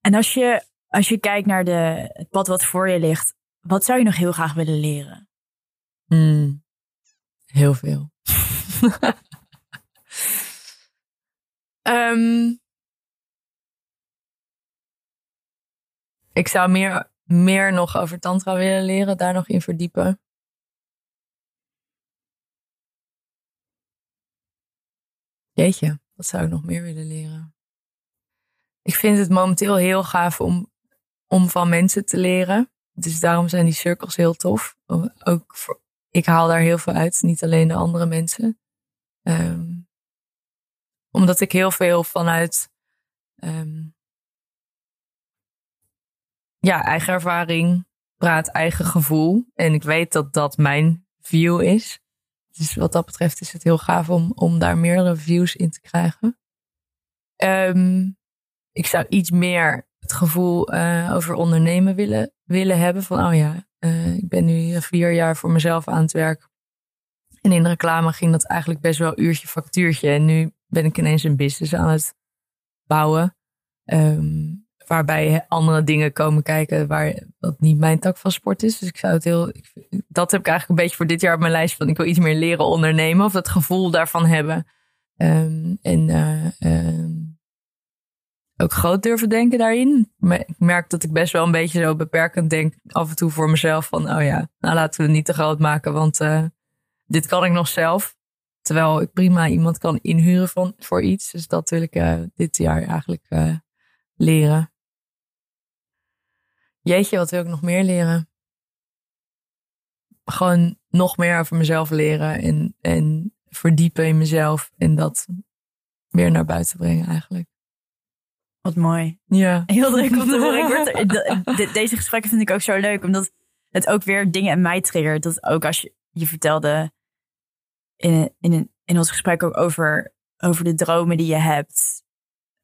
En als je, als je kijkt naar de, het pad wat voor je ligt, wat zou je nog heel graag willen leren? Mm, heel veel. um, ik zou meer, meer nog over tantra willen leren, daar nog in verdiepen. Jeetje, wat zou ik nog meer willen leren? ik vind het momenteel heel gaaf om, om van mensen te leren. Dus daarom zijn die cirkels heel tof. Ook voor, ik haal daar heel veel uit, niet alleen de andere mensen. Um, omdat ik heel veel vanuit um, ja, eigen ervaring praat, eigen gevoel. En ik weet dat dat mijn view is. Dus wat dat betreft is het heel gaaf om, om daar meerdere views in te krijgen. Um, ik zou iets meer het gevoel uh, over ondernemen willen, willen hebben. Van, oh ja, uh, ik ben nu vier jaar voor mezelf aan het werk. En in de reclame ging dat eigenlijk best wel uurtje factuurtje. En nu ben ik ineens een business aan het bouwen. Um, waarbij andere dingen komen kijken waar dat niet mijn tak van sport is. Dus ik zou het heel. Ik, dat heb ik eigenlijk een beetje voor dit jaar op mijn lijst van. Ik wil iets meer leren ondernemen of dat gevoel daarvan hebben. Um, en uh, ook groot durven denken daarin. Ik merk dat ik best wel een beetje zo beperkend denk af en toe voor mezelf van, oh ja, nou laten we het niet te groot maken, want uh, dit kan ik nog zelf. Terwijl ik prima iemand kan inhuren van, voor iets. Dus dat wil ik uh, dit jaar eigenlijk uh, leren. Jeetje, wat wil ik nog meer leren? Gewoon nog meer over mezelf leren en, en verdiepen in mezelf en dat meer naar buiten brengen eigenlijk. Wat mooi. Ja. Heel leuk om te horen. deze gesprekken vind ik ook zo leuk, omdat het ook weer dingen in mij triggert. Dat ook als je, je vertelde in, in, in ons gesprek ook over, over de dromen die je hebt.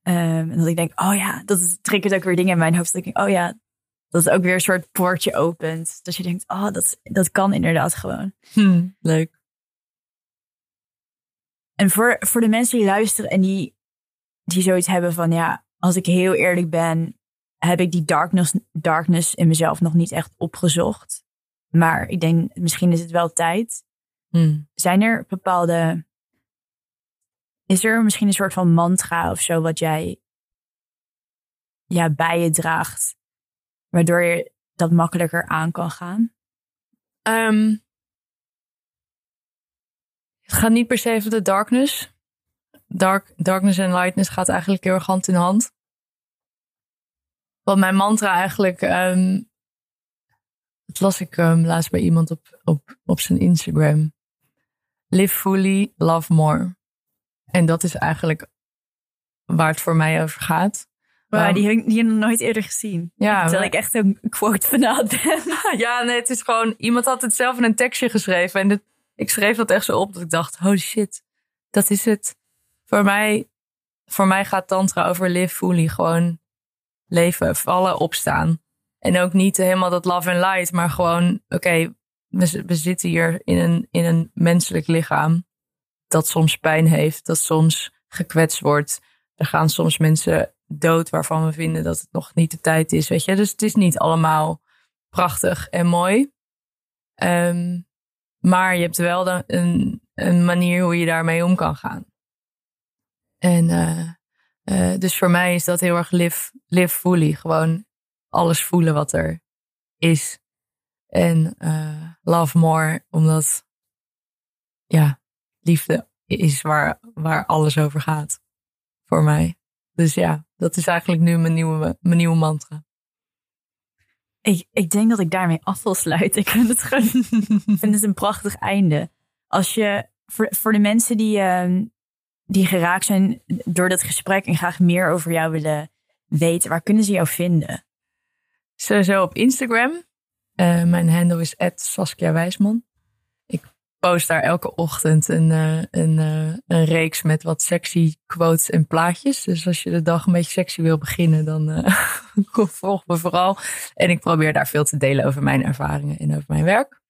Um, en dat ik denk, oh ja, dat triggert ook weer dingen in mijn hoofd. Dat ik denk, oh ja, dat het ook weer een soort poortje opent. Dat je denkt, oh, dat, dat kan inderdaad gewoon. Hm, leuk. En voor, voor de mensen die luisteren en die, die zoiets hebben van, ja, als ik heel eerlijk ben, heb ik die darkness, darkness in mezelf nog niet echt opgezocht. Maar ik denk, misschien is het wel tijd. Hmm. Zijn er bepaalde. Is er misschien een soort van mantra of zo wat jij ja, bij je draagt, waardoor je dat makkelijker aan kan gaan? Um, het gaat niet per se over de darkness. Dark, darkness en lightness gaat eigenlijk heel erg hand in hand. Wat mijn mantra eigenlijk. Um, dat las ik um, laatst bij iemand op, op, op zijn Instagram. Live fully, love more. En dat is eigenlijk waar het voor mij over gaat. Wow, die, heb, die heb ik nog nooit eerder gezien. Ja, Terwijl ik echt een quote vanuit ben. ja, nee, het is gewoon... Iemand had het zelf in een tekstje geschreven. En ik schreef dat echt zo op dat ik dacht... Holy shit, dat is het. Voor mij, voor mij gaat tantra over live fully. Gewoon leven, vallen, opstaan. En ook niet helemaal dat love and light, maar gewoon, oké, we, zitten hier in een, in een menselijk lichaam dat soms pijn heeft, dat soms gekwetst wordt. Er gaan soms mensen dood waarvan we vinden dat het nog niet de tijd is, weet je. Dus het is niet allemaal prachtig en mooi. Um, maar je hebt wel een, een manier hoe je daarmee om kan gaan. En uh, uh, dus voor mij is dat heel erg live, live fully. Gewoon alles voelen wat er is. En uh, love more, omdat ja, liefde is waar, waar alles over gaat. Voor mij. Dus ja, dat is eigenlijk nu mijn nieuwe, mijn nieuwe mantra. Ik, ik denk dat ik daarmee af wil sluiten. Ik vind het gewoon vind het een prachtig einde. Als je, voor, voor de mensen die, uh, die geraakt zijn door dat gesprek en graag meer over jou willen weten, waar kunnen ze jou vinden? Sowieso op Instagram. Uh, mijn handle is Saskia Wijsman. Ik post daar elke ochtend een, een, uh, een reeks met wat sexy quotes en plaatjes. Dus als je de dag een beetje sexy wil beginnen, dan volg me vooral. En ik probeer daar veel te delen over mijn ervaringen en over mijn werk.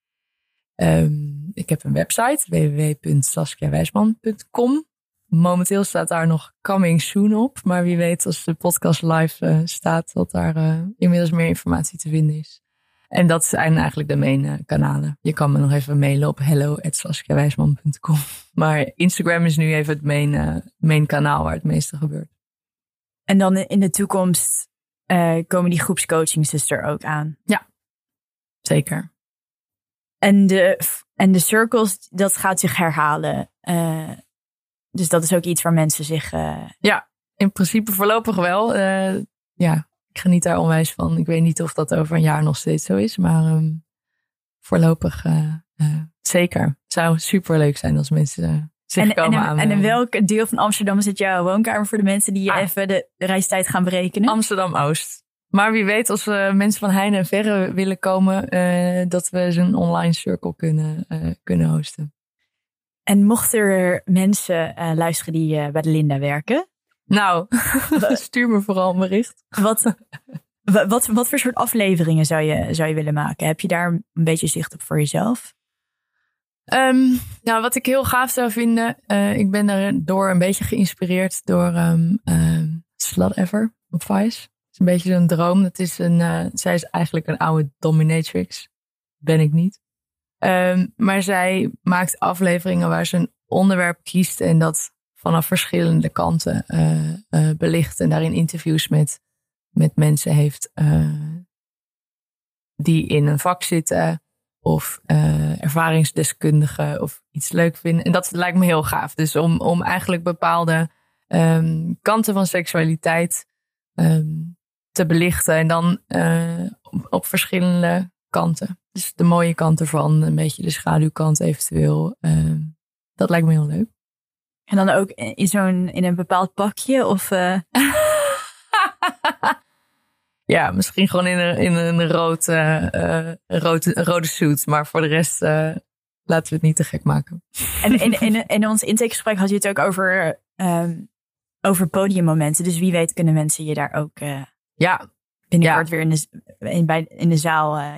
Um, ik heb een website www.saskiawijsman.com. Momenteel staat daar nog coming soon op. Maar wie weet als de podcast live staat, dat daar inmiddels meer informatie te vinden is. En dat zijn eigenlijk de main uh, kanalen. Je kan me nog even mailen op hello.saskiawijsman.com. Maar Instagram is nu even het main, main kanaal waar het meeste gebeurt. En dan in de toekomst komen die groepscoachings dus er ook aan? Ja, zeker. En de, en de circles, dat gaat zich herhalen. Dus dat is ook iets waar mensen zich. Uh... Ja, in principe voorlopig wel. Ja, ik geniet daar onwijs van. Ik weet niet of dat over een jaar nog steeds zo is, maar um, voorlopig uh, zeker. Het zou super leuk zijn als mensen zich en, komen en, En in welk deel van Amsterdam zit jouw woonkamer voor de mensen die ah. even de reistijd gaan berekenen? Amsterdam Oost. Maar wie weet, als we mensen van Heine en Verre willen komen, dat we zo'n online circle kunnen, kunnen hosten. En mochten er mensen luisteren die bij de Linda werken? Nou, stuur me vooral een bericht. Wat, wat, wat voor soort afleveringen zou je, zou je willen maken? Heb je daar een beetje zicht op voor jezelf? Um, nou, wat ik heel gaaf zou vinden, uh, ik ben daardoor een beetje geïnspireerd door um, uh, Slut Ever op Vice. is een beetje zo'n droom. Dat is een, uh, zij is eigenlijk een oude dominatrix. Ben ik niet. Um, maar zij maakt afleveringen waar ze een onderwerp kiest en dat vanaf verschillende kanten uh, belicht. En daarin interviews met, met mensen heeft die in een vak zitten of ervaringsdeskundigen of iets leuk vinden. En dat lijkt me heel gaaf. Dus om, om eigenlijk bepaalde um, kanten van seksualiteit um, te belichten. En dan op, op, verschillende kanten. Dus de mooie kant ervan, een beetje de schaduwkant eventueel. Dat lijkt me heel leuk. En dan ook in zo'n in een bepaald pakje of. Uh... ja, misschien gewoon in een, in een rood, uh, rode, rode suit. Maar voor de rest laten we het niet te gek maken. En in, in, in ons intakegesprek had je het ook over um, over podiummomenten. Dus wie weet kunnen mensen je daar ook ja. binnenkort weer in de, in, bij, in de zaal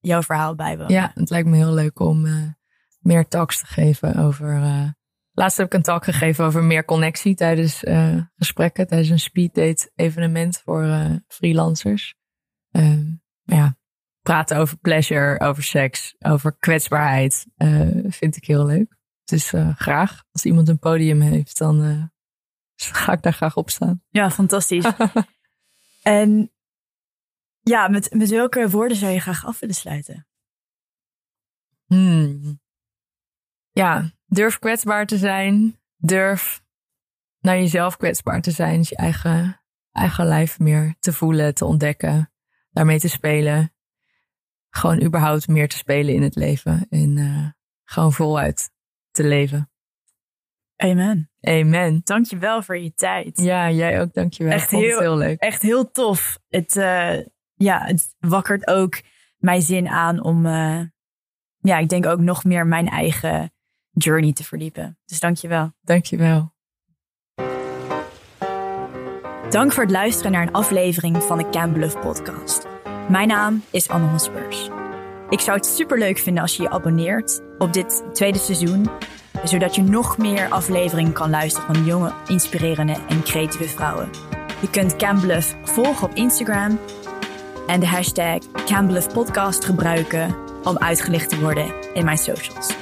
jouw verhaal bijwonen. Ja, het lijkt me heel leuk om meer talks te geven over... laatst heb ik een talk gegeven over meer connectie tijdens gesprekken. Tijdens een speeddate evenement voor freelancers. Ehm, ja, praten over pleasure, over seks, over kwetsbaarheid vind ik heel leuk. Dus graag, als iemand een podium heeft, dan ga ik daar graag op staan. Ja, fantastisch. en ja, met, met welke woorden zou je graag af willen sluiten? Hmm. Ja, durf kwetsbaar te zijn. Durf naar jezelf kwetsbaar te zijn. Dus je eigen, eigen lijf meer te voelen, te ontdekken. Daarmee te spelen. Gewoon überhaupt meer te spelen in het leven. En uh, gewoon voluit te leven. Amen. Amen. Dankjewel voor je tijd. Ja, jij ook, dankjewel. Echt heel, heel leuk. Echt heel tof. Het, uh, ja, het wakkert ook mijn zin aan om, uh, ja, ik denk ook nog meer mijn eigen journey te verdiepen. Dus dankjewel. Dankjewel. Dank voor het luisteren naar een aflevering van de Camp Bluff podcast. Mijn naam is Anne Hospers. Ik zou het super leuk vinden als je je abonneert op dit tweede seizoen zodat je nog meer afleveringen kan luisteren van jonge, inspirerende en creatieve vrouwen. Je kunt Cambluff volgen op Instagram en de hashtag Cambluff Podcast gebruiken om uitgelicht te worden in mijn socials.